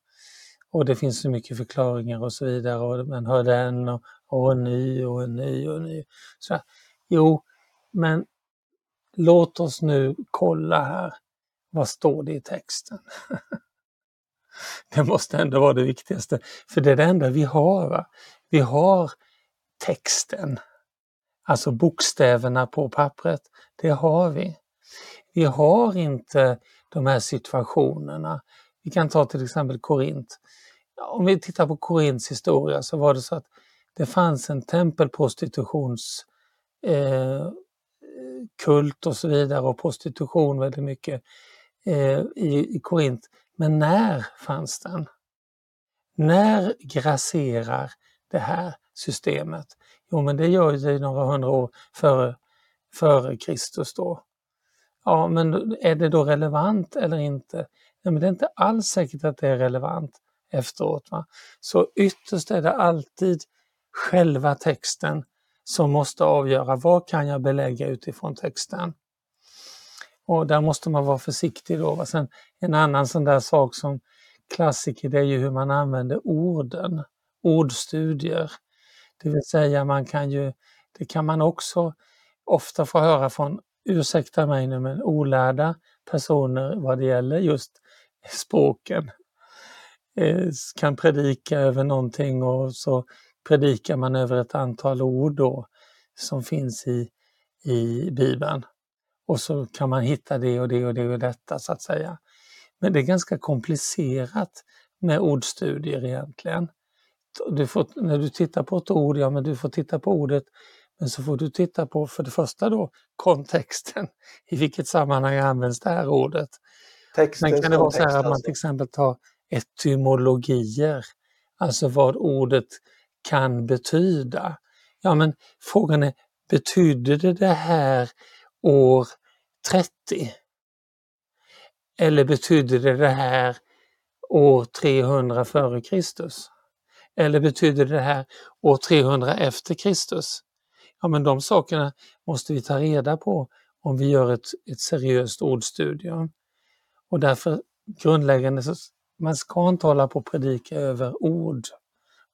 [SPEAKER 2] Och det finns så mycket förklaringar och så vidare och man hör den och, och en ny och en ny och en ny. Så, jo, men låt oss nu kolla här. Vad står det i texten? det måste ändå vara det viktigaste, för det är det enda vi har. Va? Vi har texten, alltså bokstäverna på pappret. Det har vi. Vi har inte de här situationerna. Vi kan ta till exempel Korint. Om vi tittar på Korints historia så var det så att det fanns en tempelprostitutions eh, kult och så vidare och prostitution väldigt mycket eh, i, i Korint. Men när fanns den? När grasserar det här systemet? Jo, men det gör det några hundra år före, före Kristus då. Ja, men är det då relevant eller inte? Ja, men det är inte alls säkert att det är relevant efteråt. Va? Så ytterst är det alltid själva texten som måste avgöra vad kan jag belägga utifrån texten. Och där måste man vara försiktig då. Va? Sen, en annan sån där sak som klassiker det är ju hur man använder orden, ordstudier. Det vill säga man kan ju, det kan man också ofta få höra från ursäkta mig nu, men olärda personer vad det gäller just språken eh, kan predika över någonting och så predikar man över ett antal ord då som finns i, i Bibeln. Och så kan man hitta det och det och det och detta så att säga. Men det är ganska komplicerat med ordstudier egentligen. Du får, när du tittar på ett ord, ja men du får titta på ordet men så får du titta på för det första då kontexten. I vilket sammanhang används det här ordet? Textens Men kan det vara så här att man till alltså. exempel tar etymologier, alltså vad ordet kan betyda. Ja men frågan är, betydde det det här år 30? Eller betydde det det här år 300 före Kristus? Eller betydde det här år 300 efter Kristus? Ja, men de sakerna måste vi ta reda på om vi gör ett, ett seriöst ordstudium. Och därför grundläggande så man ska inte hålla på och predika över ord,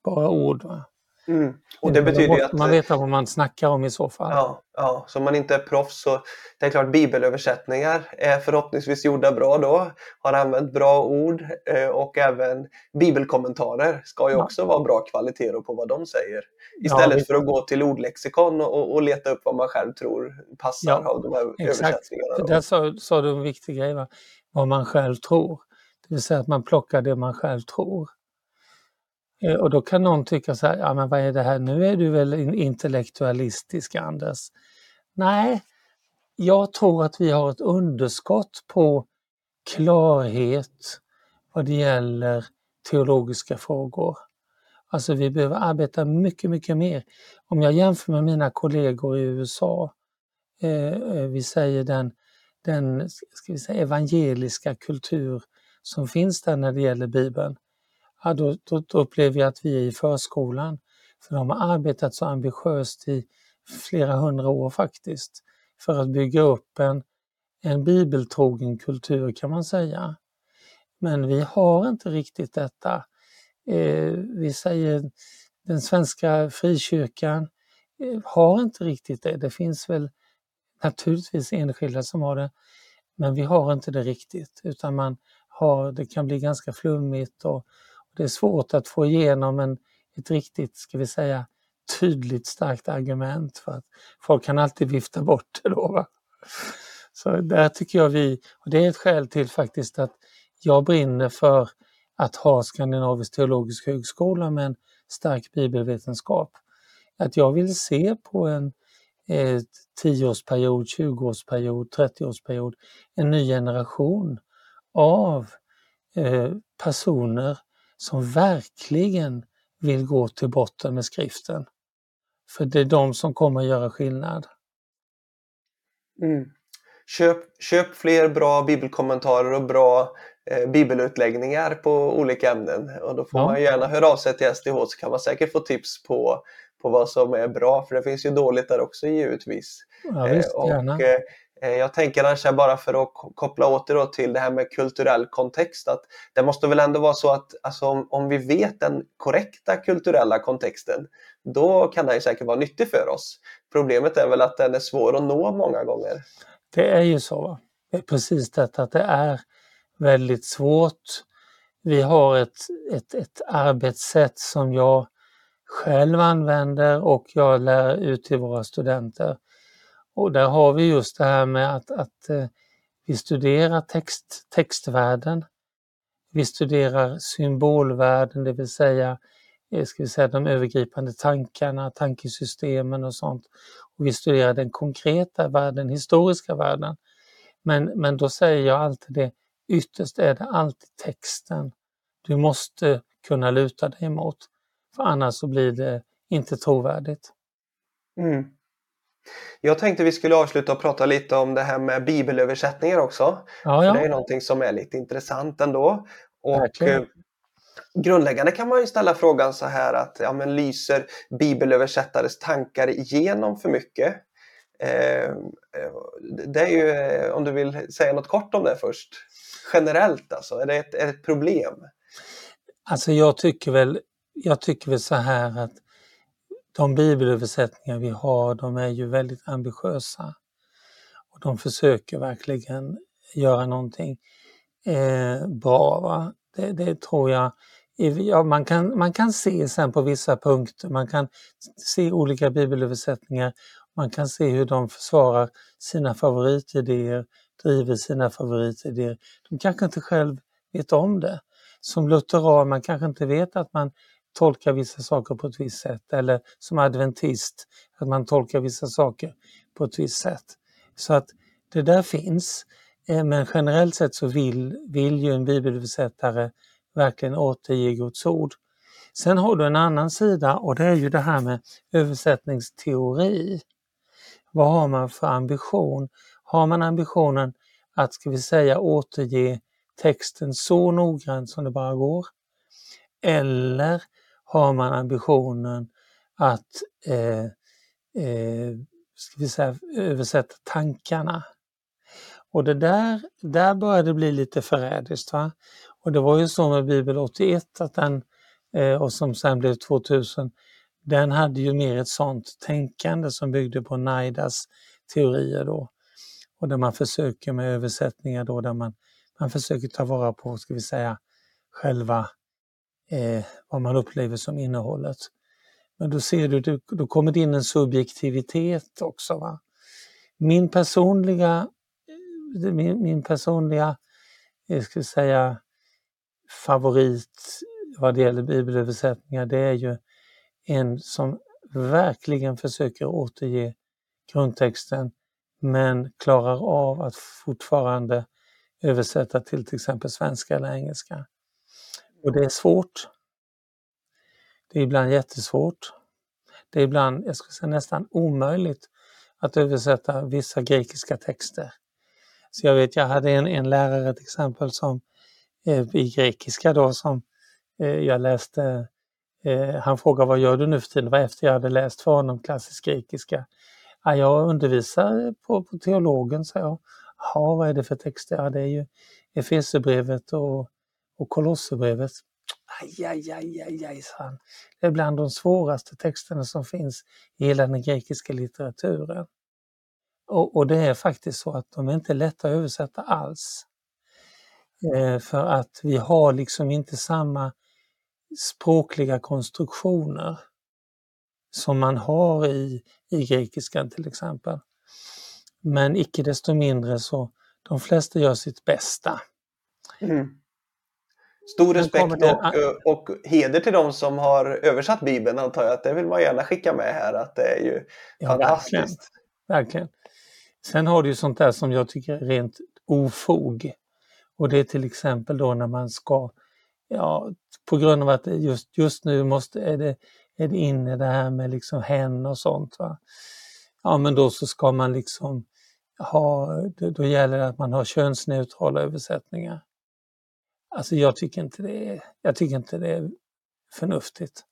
[SPEAKER 2] bara ord. Va?
[SPEAKER 1] Mm. Och det betyder att...
[SPEAKER 2] Man vet vad man snackar om i så fall.
[SPEAKER 1] Ja, ja, så om man inte är proffs så det är klart bibelöversättningar är förhoppningsvis gjorda bra då, har använt bra ord eh, och även bibelkommentarer ska ju också vara bra kvalitet på vad de säger. Istället ja, för att gå till ordlexikon och, och, leta upp vad man själv tror passar ja, av de här exakt. översättningarna. Då.
[SPEAKER 2] Där sa, sa du en viktig grej, va? vad man själv tror. Det vill säga att man plockar det man själv tror. Eh, och då kan någon tycka så här, ja men vad är det här, nu är du väl intellektualistisk Anders? Nej, jag tror att vi har ett underskott på klarhet vad det gäller teologiska frågor. Alltså vi behöver arbeta mycket, mycket mer. Om jag jämför med mina kollegor i USA, eh, eh vi säger den, den ska vi säga, evangeliska kultur som finns där när det gäller Bibeln, ja, då, då, då upplever jag att vi är i förskolan. För de har arbetat så ambitiöst i flera hundra år faktiskt för att bygga upp en, en bibeltrogen kultur kan man säga. Men vi har inte riktigt detta. Eh, vi säger den svenska frikyrkan eh, har inte riktigt det. Det finns väl naturligtvis enskilda som har det, men vi har inte det riktigt utan man har, det kan bli ganska flummigt och, det är svårt att få igenom en, ett riktigt, ska vi säga, tydligt starkt argument för att folk kan alltid vifta bort det då. Va? Så där tycker jag vi, och det är ett skäl till faktiskt att jag brinner för att ha Skandinavisk teologisk högskola med en stark bibelvetenskap. Att jag vill se på en eh, 10-årsperiod, 20-årsperiod, 30-årsperiod en ny generation av eh, personer som verkligen vill gå till botten med skriften. För det är de som kommer att göra skillnad.
[SPEAKER 1] Mm. Köp, köp fler bra bibelkommentarer och bra eh, bibelutläggningar på olika ämnen. Och då får ja. man gärna höra av sig till SDH så kan man säkert få tips på, på vad som är bra. För det finns ju dåligt där också givetvis.
[SPEAKER 2] Ja, visst,
[SPEAKER 1] eh, och, gärna. Eh, Eh, jag tänker annars bara för att koppla åter till det här med kulturell kontext att det måste väl ändå vara så att alltså, om, om vi vet den korrekta kulturella kontexten då kan den säkert vara nyttig för oss. Problemet är väl att den är svår att nå många gånger.
[SPEAKER 2] Det är ju så. Det är precis detta att det är väldigt svårt. Vi har ett, ett, ett arbetssätt som jag själv använder och jag lär ut till våra studenter och där har vi just det här med att, att eh, vi studerar text, textvärlden. Vi studerar symbolvärden, det vill säga, eh, ska vi säga de övergripande tankarna, tankesystemen och sånt. Och vi studerar den konkreta världen, historiska världen. Men, men då säger jag alltid det, ytterst är det alltid texten du måste kunna luta dig emot. För annars så blir det inte trovärdigt.
[SPEAKER 1] Mm. Jag tänkte vi skulle avsluta och prata lite om det här med bibelöversättningar också. Ja, ja. Det är någonting som är lite intressant ändå. Och eh, grundläggande kan man ju ställa frågan så här att ja, men lyser bibelöversättares tankar igenom för mycket? Eh, det är ju, eh, om du vill säga något kort om det först. Generellt alltså, är det ett, ett problem?
[SPEAKER 2] Alltså jag tycker väl, jag tycker väl så här att de bibelöversättningar vi har, de är ju väldigt ambitiösa. Och de försöker verkligen göra någonting eh, bra. Va? Det, det, tror jag. Ja, man, kan, man kan se sen på vissa punkter, man kan se olika bibelöversättningar, man kan se hur de försvarar sina favoritidéer, driver sina favoritidéer. De kanske inte själv vet om det. Som lutheran, man kanske inte vet att man tolkar vissa saker på ett visst sätt eller som adventist att man tolkar vissa saker på ett visst sätt. Så att det där finns. Eh, men generellt sett så vill, vill ju en bibelöversättare verkligen återge Guds ord. Sen har du en annan sida och det är ju det här med översättningsteori. Vad har man för ambition? Har man ambitionen att, ska vi säga, återge texten så noggrant som det bara går? Eller har man ambitionen att eh, eh, ska vi säga, översätta tankarna. Och det där, där började det bli lite förrädiskt. Va? Och det var ju så med Bibel 81 att den, eh, och som sen blev 2000, den hade ju mer ett sånt tänkande som byggde på Naidas teorier då. Och där man försöker med översättningar då där man, man försöker ta vara på, ska vi säga, själva eh, vad man upplever som innehållet. Men då ser du, du då kommer det in en subjektivitet också. Va? Min personliga, eh, min, min personliga, eh, jag skulle säga, favorit vad det gäller bibelöversättningar, det är ju en som verkligen försöker återge grundtexten men klarar av att fortfarande översätta till till exempel svenska eller engelska. Och det är svårt. Det är ibland jättesvårt. Det är ibland, jag skulle säga nästan omöjligt att översätta vissa grekiska texter. Så jag vet, jag hade en, en lärare till exempel som eh, i grekiska då som eh, jag läste, eh, han frågade vad gör du nu för tiden? Det var efter jag hade läst för honom klassisk grekiska. Ja, jag undervisar på, på teologen, sa jag. Ja, vad är det för texter? Ja, det är ju Efesierbrevet och, och Kolosserbrevet. Aj, aj, aj, aj, aj, sa han. Det är bland de svåraste texterna som finns i hela den grekiska litteraturen. Och, och det är faktiskt så att de är inte lätta att översätta alls. Eh, för att vi har liksom inte samma språkliga konstruktioner som man har i, i grekiskan till exempel. Men icke desto mindre så de flesta gör sitt bästa.
[SPEAKER 1] Mm. Stor respekt och, och heder till de som har översatt Bibeln antar jag att det vill man gärna skicka med här att det är ju ja, fantastiskt.
[SPEAKER 2] Verkligen. verkligen. Sen har du ju sånt där som jag tycker är rent ofog. Och det är till exempel då när man ska, ja, på grund av att just, just nu måste, är det är det inne det här med liksom hen och sånt. Va? Ja men då så ska man liksom ha, då gäller det att man har könsneutrala översättningar. Alltså jag tycker inte det är, jag tycker inte det är förnuftigt.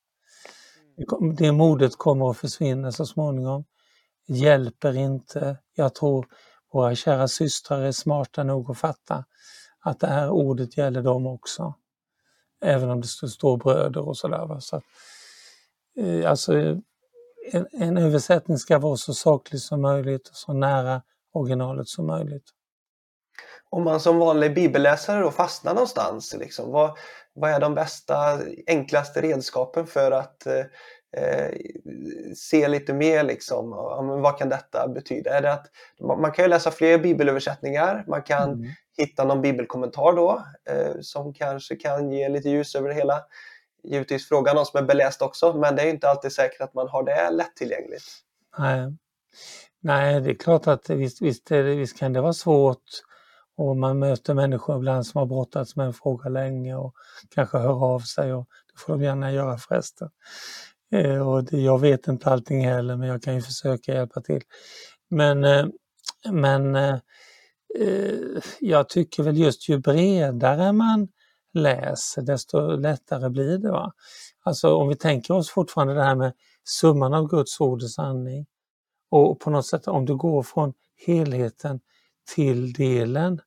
[SPEAKER 2] Det modet kommer att försvinna så småningom. Hjälper inte. Jag tror våra kära systrar är smarta nog att fatta att det här ordet gäller dem också. Även om det står bröder och sådär. Så Eh, alltså en, en, översättning ska vara så saklig som möjligt och så nära originalet som möjligt.
[SPEAKER 1] Om man som vanlig bibelläsare då fastnar någonstans, liksom, vad, vad är de bästa, enklaste redskapen för att eh, eh se lite mer liksom, vad kan detta betyda? Är det att, man kan ju läsa fler bibelöversättningar, man kan mm. hitta någon bibelkommentar då eh, som kanske kan ge lite ljus över det hela givetvis fråga någon som är beläst också, men det är inte alltid säkert att man har det lättillgängligt.
[SPEAKER 2] Nej, Nej det är klart att visst, visst, visst kan det vara svårt och man möter människor ibland som har brottats med en fråga länge och kanske hör av sig och det får de gärna göra förresten. Eh, och det, jag vet inte allting heller men jag kan ju försöka hjälpa till. Men, eh, men eh, eh jag tycker väl just ju bredare man läser desto lättare blir det. Va? Alltså om vi tänker oss fortfarande det här med summan av Guds ord och sanning och på något sätt om du går från helheten till delen,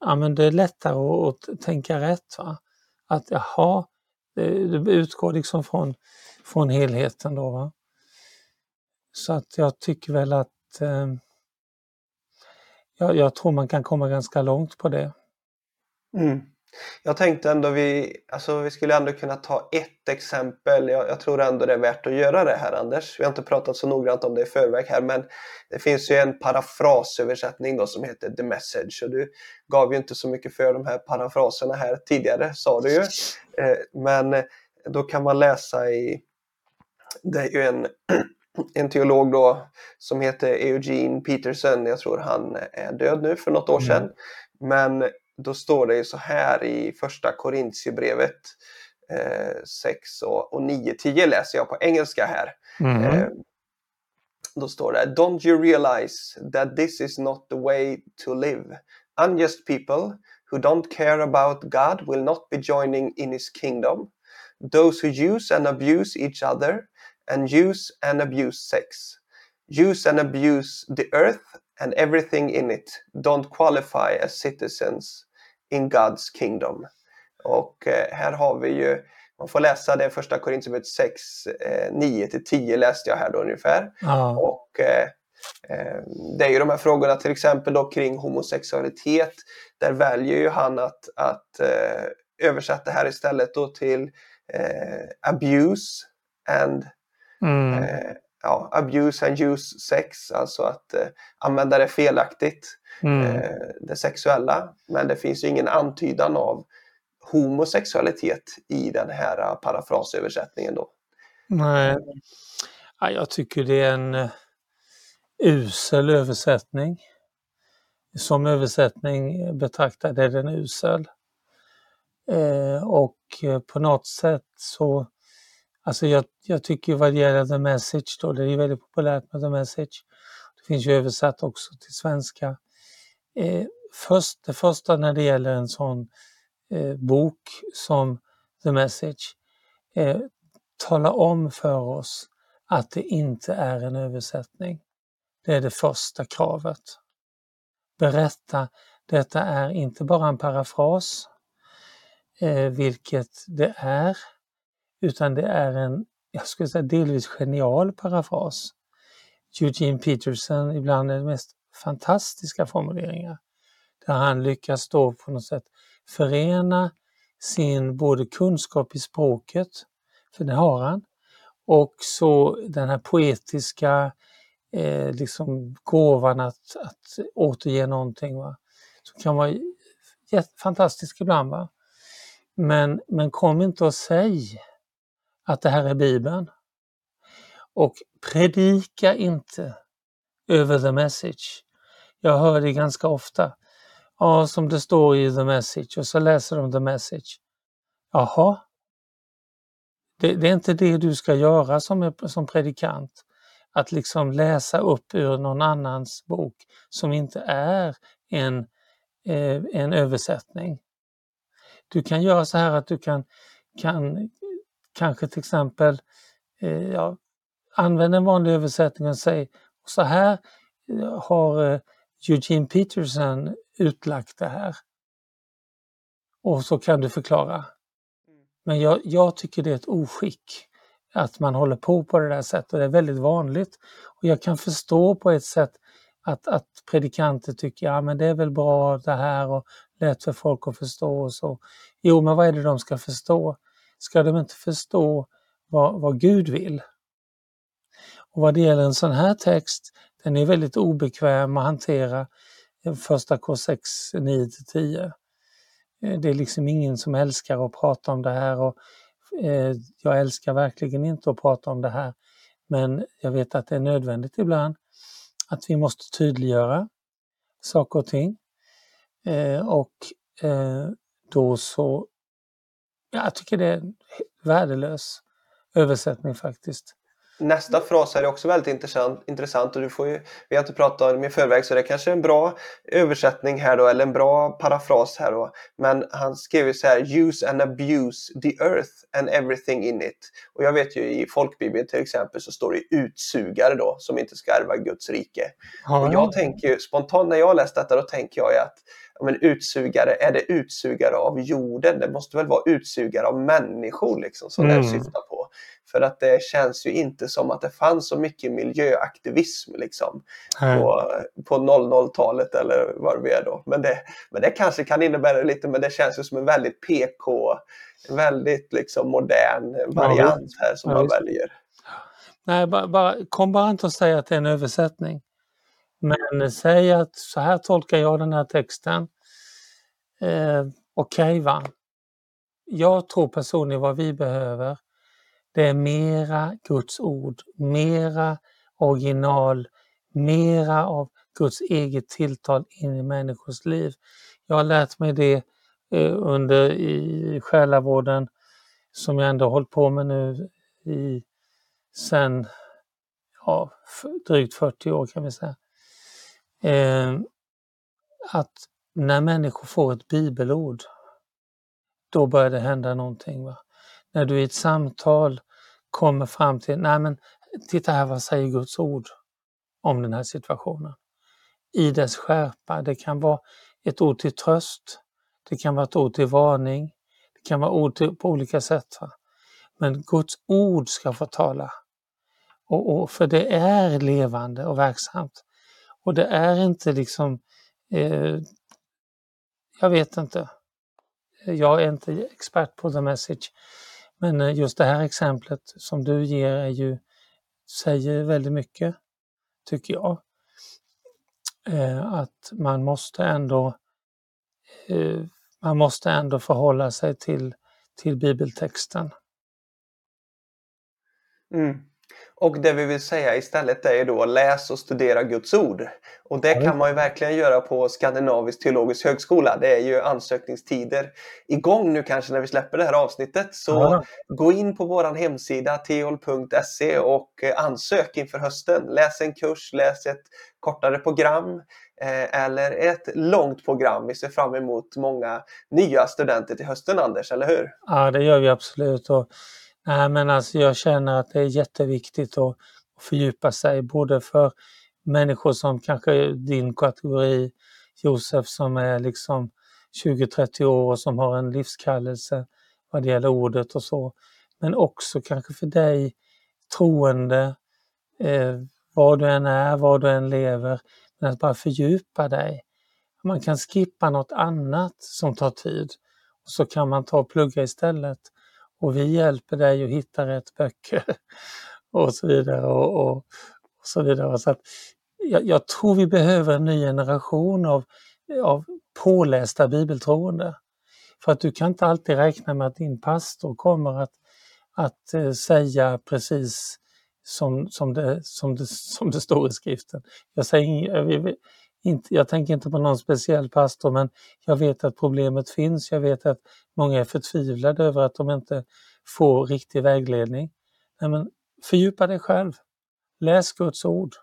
[SPEAKER 2] ja men det är lättare att, att tänka rätt. Va? Att jaha, du utgår liksom från, från helheten då. Va? Så att jag tycker väl att eh, jag, jag tror man kan komma ganska långt på det.
[SPEAKER 1] Mm. Jag tänkte ändå vi, alltså vi skulle ändå kunna ta ett exempel. Jag, jag, tror ändå det är värt att göra det här Anders. Vi har inte pratat så noggrant om det i förväg här men det finns ju en parafrasöversättning då som heter The Message och du gav ju inte så mycket för de här parafraserna här tidigare sa du ju. Eh, men då kan man läsa i, det är ju en en teolog då som heter Eugene Peterson, jag tror han är död nu för något år sedan. Mm. Men då står det så här i första Korintierbrevet eh, 6 och, och 9, 10 läser jag på engelska här. Mm. Eh, då står det Don't you realize that this is not the way to live? Unjust people who don't care about God will not be joining in his kingdom. Those who use and abuse each other and use and abuse sex. Use and abuse the earth and everything in it don't qualify as citizens in God's kingdom. Och eh, här har vi ju, man får läsa det första Korinthierbrevet 6, eh, 9-10 läste jag här då ungefär.
[SPEAKER 2] Ja.
[SPEAKER 1] Och eh, eh, det är ju de här frågorna till exempel då kring homosexualitet. Där väljer ju han att, att eh, översätta här istället då till eh, abuse and
[SPEAKER 2] Mm.
[SPEAKER 1] eh, ja, abuse and use sex, alltså att eh, använda det felaktigt,
[SPEAKER 2] Mm.
[SPEAKER 1] eh, det sexuella. Men det finns ju ingen antydan av homosexualitet i den här parafrasöversättningen då.
[SPEAKER 2] Nej, ja, jag tycker det är en eh, usel översättning. Som översättning betraktad är den usel. Eh, och på något sätt så, alltså jag, jag tycker vad det gäller The Message då, det är väldigt populärt med The Message. Det finns ju översatt också till svenska. Eh, först, det första när det gäller en sån eh, bok som The Message, eh, tala om för oss att det inte är en översättning. Det är det första kravet. Berätta, detta är inte bara en parafras, eh, vilket det är, utan det är en, jag skulle säga delvis genial parafras. Eugene Peterson, ibland är det mest fantastiska formuleringar, där han lyckas då på något sätt förena sin både kunskap i språket, för det har han, och så den här poetiska eh, liksom gåvan att, att återge någonting. Va? Som kan vara fantastisk ibland. Va? Men, men kom inte och säg att det här är Bibeln. Och predika inte över the message. Jag hör det ganska ofta. Ja, som det står i the message och så läser de the message. Jaha, det, det är inte det du ska göra som, som predikant. Att liksom läsa upp ur någon annans bok som inte är en, eh, en översättning. Du kan göra så här att du kan, kan kanske till exempel eh, ja, använda en vanlig översättning och säga så här har eh, Eugene Peterson utlagt det här. Och så kan du förklara. Men jag, jag tycker det är ett oskick att man håller på på det där sättet. Det är väldigt vanligt. Och jag kan förstå på ett sätt att, att predikanter tycker ja men det är väl bra det här och lätt för folk att förstå och så. Jo, men vad är det de ska förstå? Ska de inte förstå vad, vad Gud vill? Och vad det gäller en sån här text, den är väldigt obekväm att hantera eh, första K6 9-10. Eh, det är liksom ingen som älskar att prata om det här och eh, jag älskar verkligen inte att prata om det här. Men jag vet att det är nödvändigt ibland att vi måste tydliggöra saker och ting. Eh, och eh, då så, ja, jag tycker det är en värdelös översättning faktiskt.
[SPEAKER 1] Nästa fras här är också väldigt intressant, intressant och du får ju, vi har inte pratat om i förväg så det kanske är en bra översättning här då eller en bra parafras här då. Men han skrev ju så här use and abuse the earth and everything in it. Och jag vet ju i folkbibeln till exempel så står det utsugare då som inte ska ärva Guds rike. Och jag tänker ju spontant när jag läst detta då tänker jag ju att ja, men utsugare, är det utsugare av jorden? Det måste väl vara utsugare av människor liksom som
[SPEAKER 2] Mm.
[SPEAKER 1] det syftar på. För att det känns ju inte som att det fanns så mycket miljöaktivism liksom på, på 00-talet eller vad vi är då. Men det, men det kanske kan innebära lite, men det känns ju som en väldigt PK, väldigt liksom modern variant här som
[SPEAKER 2] Ja,
[SPEAKER 1] man väljer.
[SPEAKER 2] Nej, bara, bara, kom bara inte och säg att det är en översättning. Men säg att så här tolkar jag den här texten. Eh, Okej va? Jag tror personligen vad vi behöver det är mera Guds ord, mera original, mera av Guds eget tilltal in i människors liv. Jag har lärt mig det eh, under i själavården som jag ändå har hållit på med nu i sen ja, drygt 40 år kan vi säga. Eh, att när människor får ett bibelord, då börjar det hända någonting. Va? När du i ett samtal kommer fram till, nej men titta här vad säger Guds ord om den här situationen. i dess skärpa. Det kan vara ett ord till tröst, det kan vara ett ord till varning, det kan vara ord till, på olika sätt. Va? Men Guds ord ska få tala. Och, och, för det är levande och verksamt. Och det är inte liksom, eh, jag vet inte, jag är inte expert på the message, men eh, just det här exemplet som du ger är ju, säger väldigt mycket, tycker jag. Eh, att man måste ändå eh, man måste ändå förhålla sig till, till bibeltexten.
[SPEAKER 1] Mm. Och det vi vill säga istället är då läs och studera Guds ord. Och det kan man ju verkligen göra på Skandinavisk teologisk högskola. Det är ju ansökningstider igång nu kanske när vi släpper det här avsnittet. Så ja. gå in på vår hemsida teol.se och ansök inför hösten. Läs en kurs, läs ett kortare program eh, eller ett långt program. Vi ser fram emot många nya studenter till hösten Anders, eller hur?
[SPEAKER 2] Ja, det gör vi absolut. Och Nej, men alltså jag känner att det är jätteviktigt att fördjupa sig både för människor som kanske din kategori, Josef som är liksom 20-30 år och som har en livskallelse vad det gäller ordet och så. Men också kanske för dig troende, eh, var du än är, var du än lever, men att bara fördjupa dig. Man kan skippa något annat som tar tid och så kan man ta och plugga istället och vi hjälper dig att hitta rätt böcker och så vidare. Och, och, och så vidare. Så att jag, jag, tror vi behöver en ny generation av, av pålästa bibeltroende. För att du kan inte alltid räkna med att din pastor kommer att, att eh, säga precis som, som, det, som, det, som det står i skriften. Jag, säger, inte, jag tänker inte på någon speciell pastor men jag vet att problemet finns. Jag vet att många är förtvivlade över att de inte får riktig vägledning. Nej, men fördjupa dig själv. Läs Guds ord.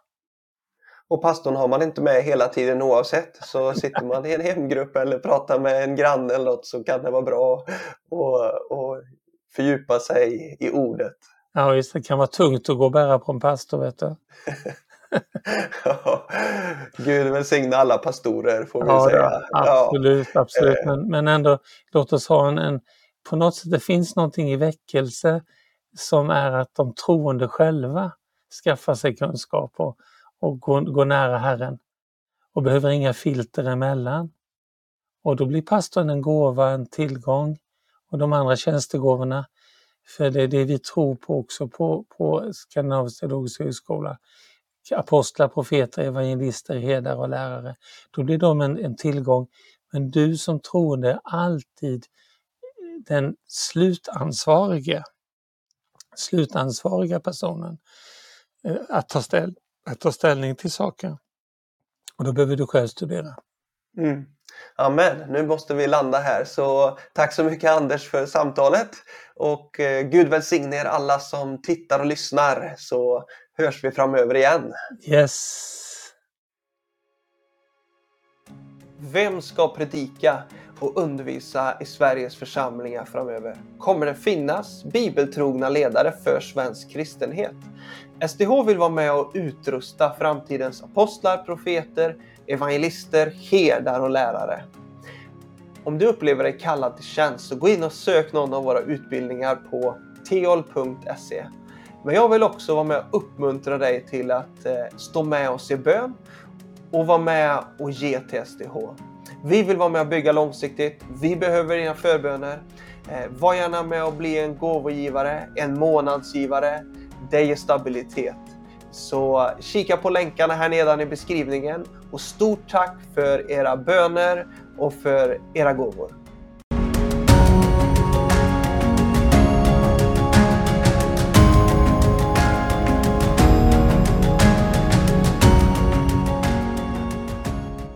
[SPEAKER 1] Och pastorn har man inte med hela tiden oavsett. Så sitter man i en hemgrupp eller pratar med en granne eller något så kan det vara bra att fördjupa sig i ordet.
[SPEAKER 2] Ja, visst, det kan vara tungt att gå och bära på en pastor, vet du.
[SPEAKER 1] Gud välsigne alla pastorer får vi
[SPEAKER 2] ja,
[SPEAKER 1] säga.
[SPEAKER 2] absolut, ja. absolut. Eh. Men, men ändå, låt oss ha en, en, på något sätt, det finns någonting i väckelse som är att de troende själva skaffar sig kunskap och, och går, går nära Herren och behöver inga filter emellan. Och då blir pastorn en gåva, en tillgång och de andra tjänstegåvorna. För det är det vi tror på också på, på Skandinavisk teologisk högskola apostlar, profeter, evangelister, herdar och lärare. Då blir de en, en tillgång. Men du som troende är alltid eh, den slutansvarige, slutansvariga personen eh, att ta, ställ, att ta ställning till saker. Och då behöver du själv studera.
[SPEAKER 1] Mm. Amen. Nu måste vi landa här. Så tack så mycket Anders för samtalet. Och eh, Gud välsigne er alla som tittar och lyssnar. Så hörs vi framöver igen.
[SPEAKER 2] Yes.
[SPEAKER 1] Vem ska predika och undervisa i Sveriges församlingar framöver? Kommer det finnas bibeltrogna ledare för svensk kristenhet? SDH vill vara med och utrusta framtidens apostlar, profeter, evangelister, herdar och lärare. Om du upplever dig kallad till tjänst så gå in och sök någon av våra utbildningar på teol.se. Men jag vill också vara med och uppmuntra dig till att eh, stå med oss i bön och vara med och ge till SDH. Vi vill vara med och bygga långsiktigt. Vi behöver dina förböner. Eh, var gärna med och bli en gåvogivare, en månadsgivare. Det ger stabilitet. Så kika på länkarna här nedan i beskrivningen och stort tack för era böner och för era gåvor.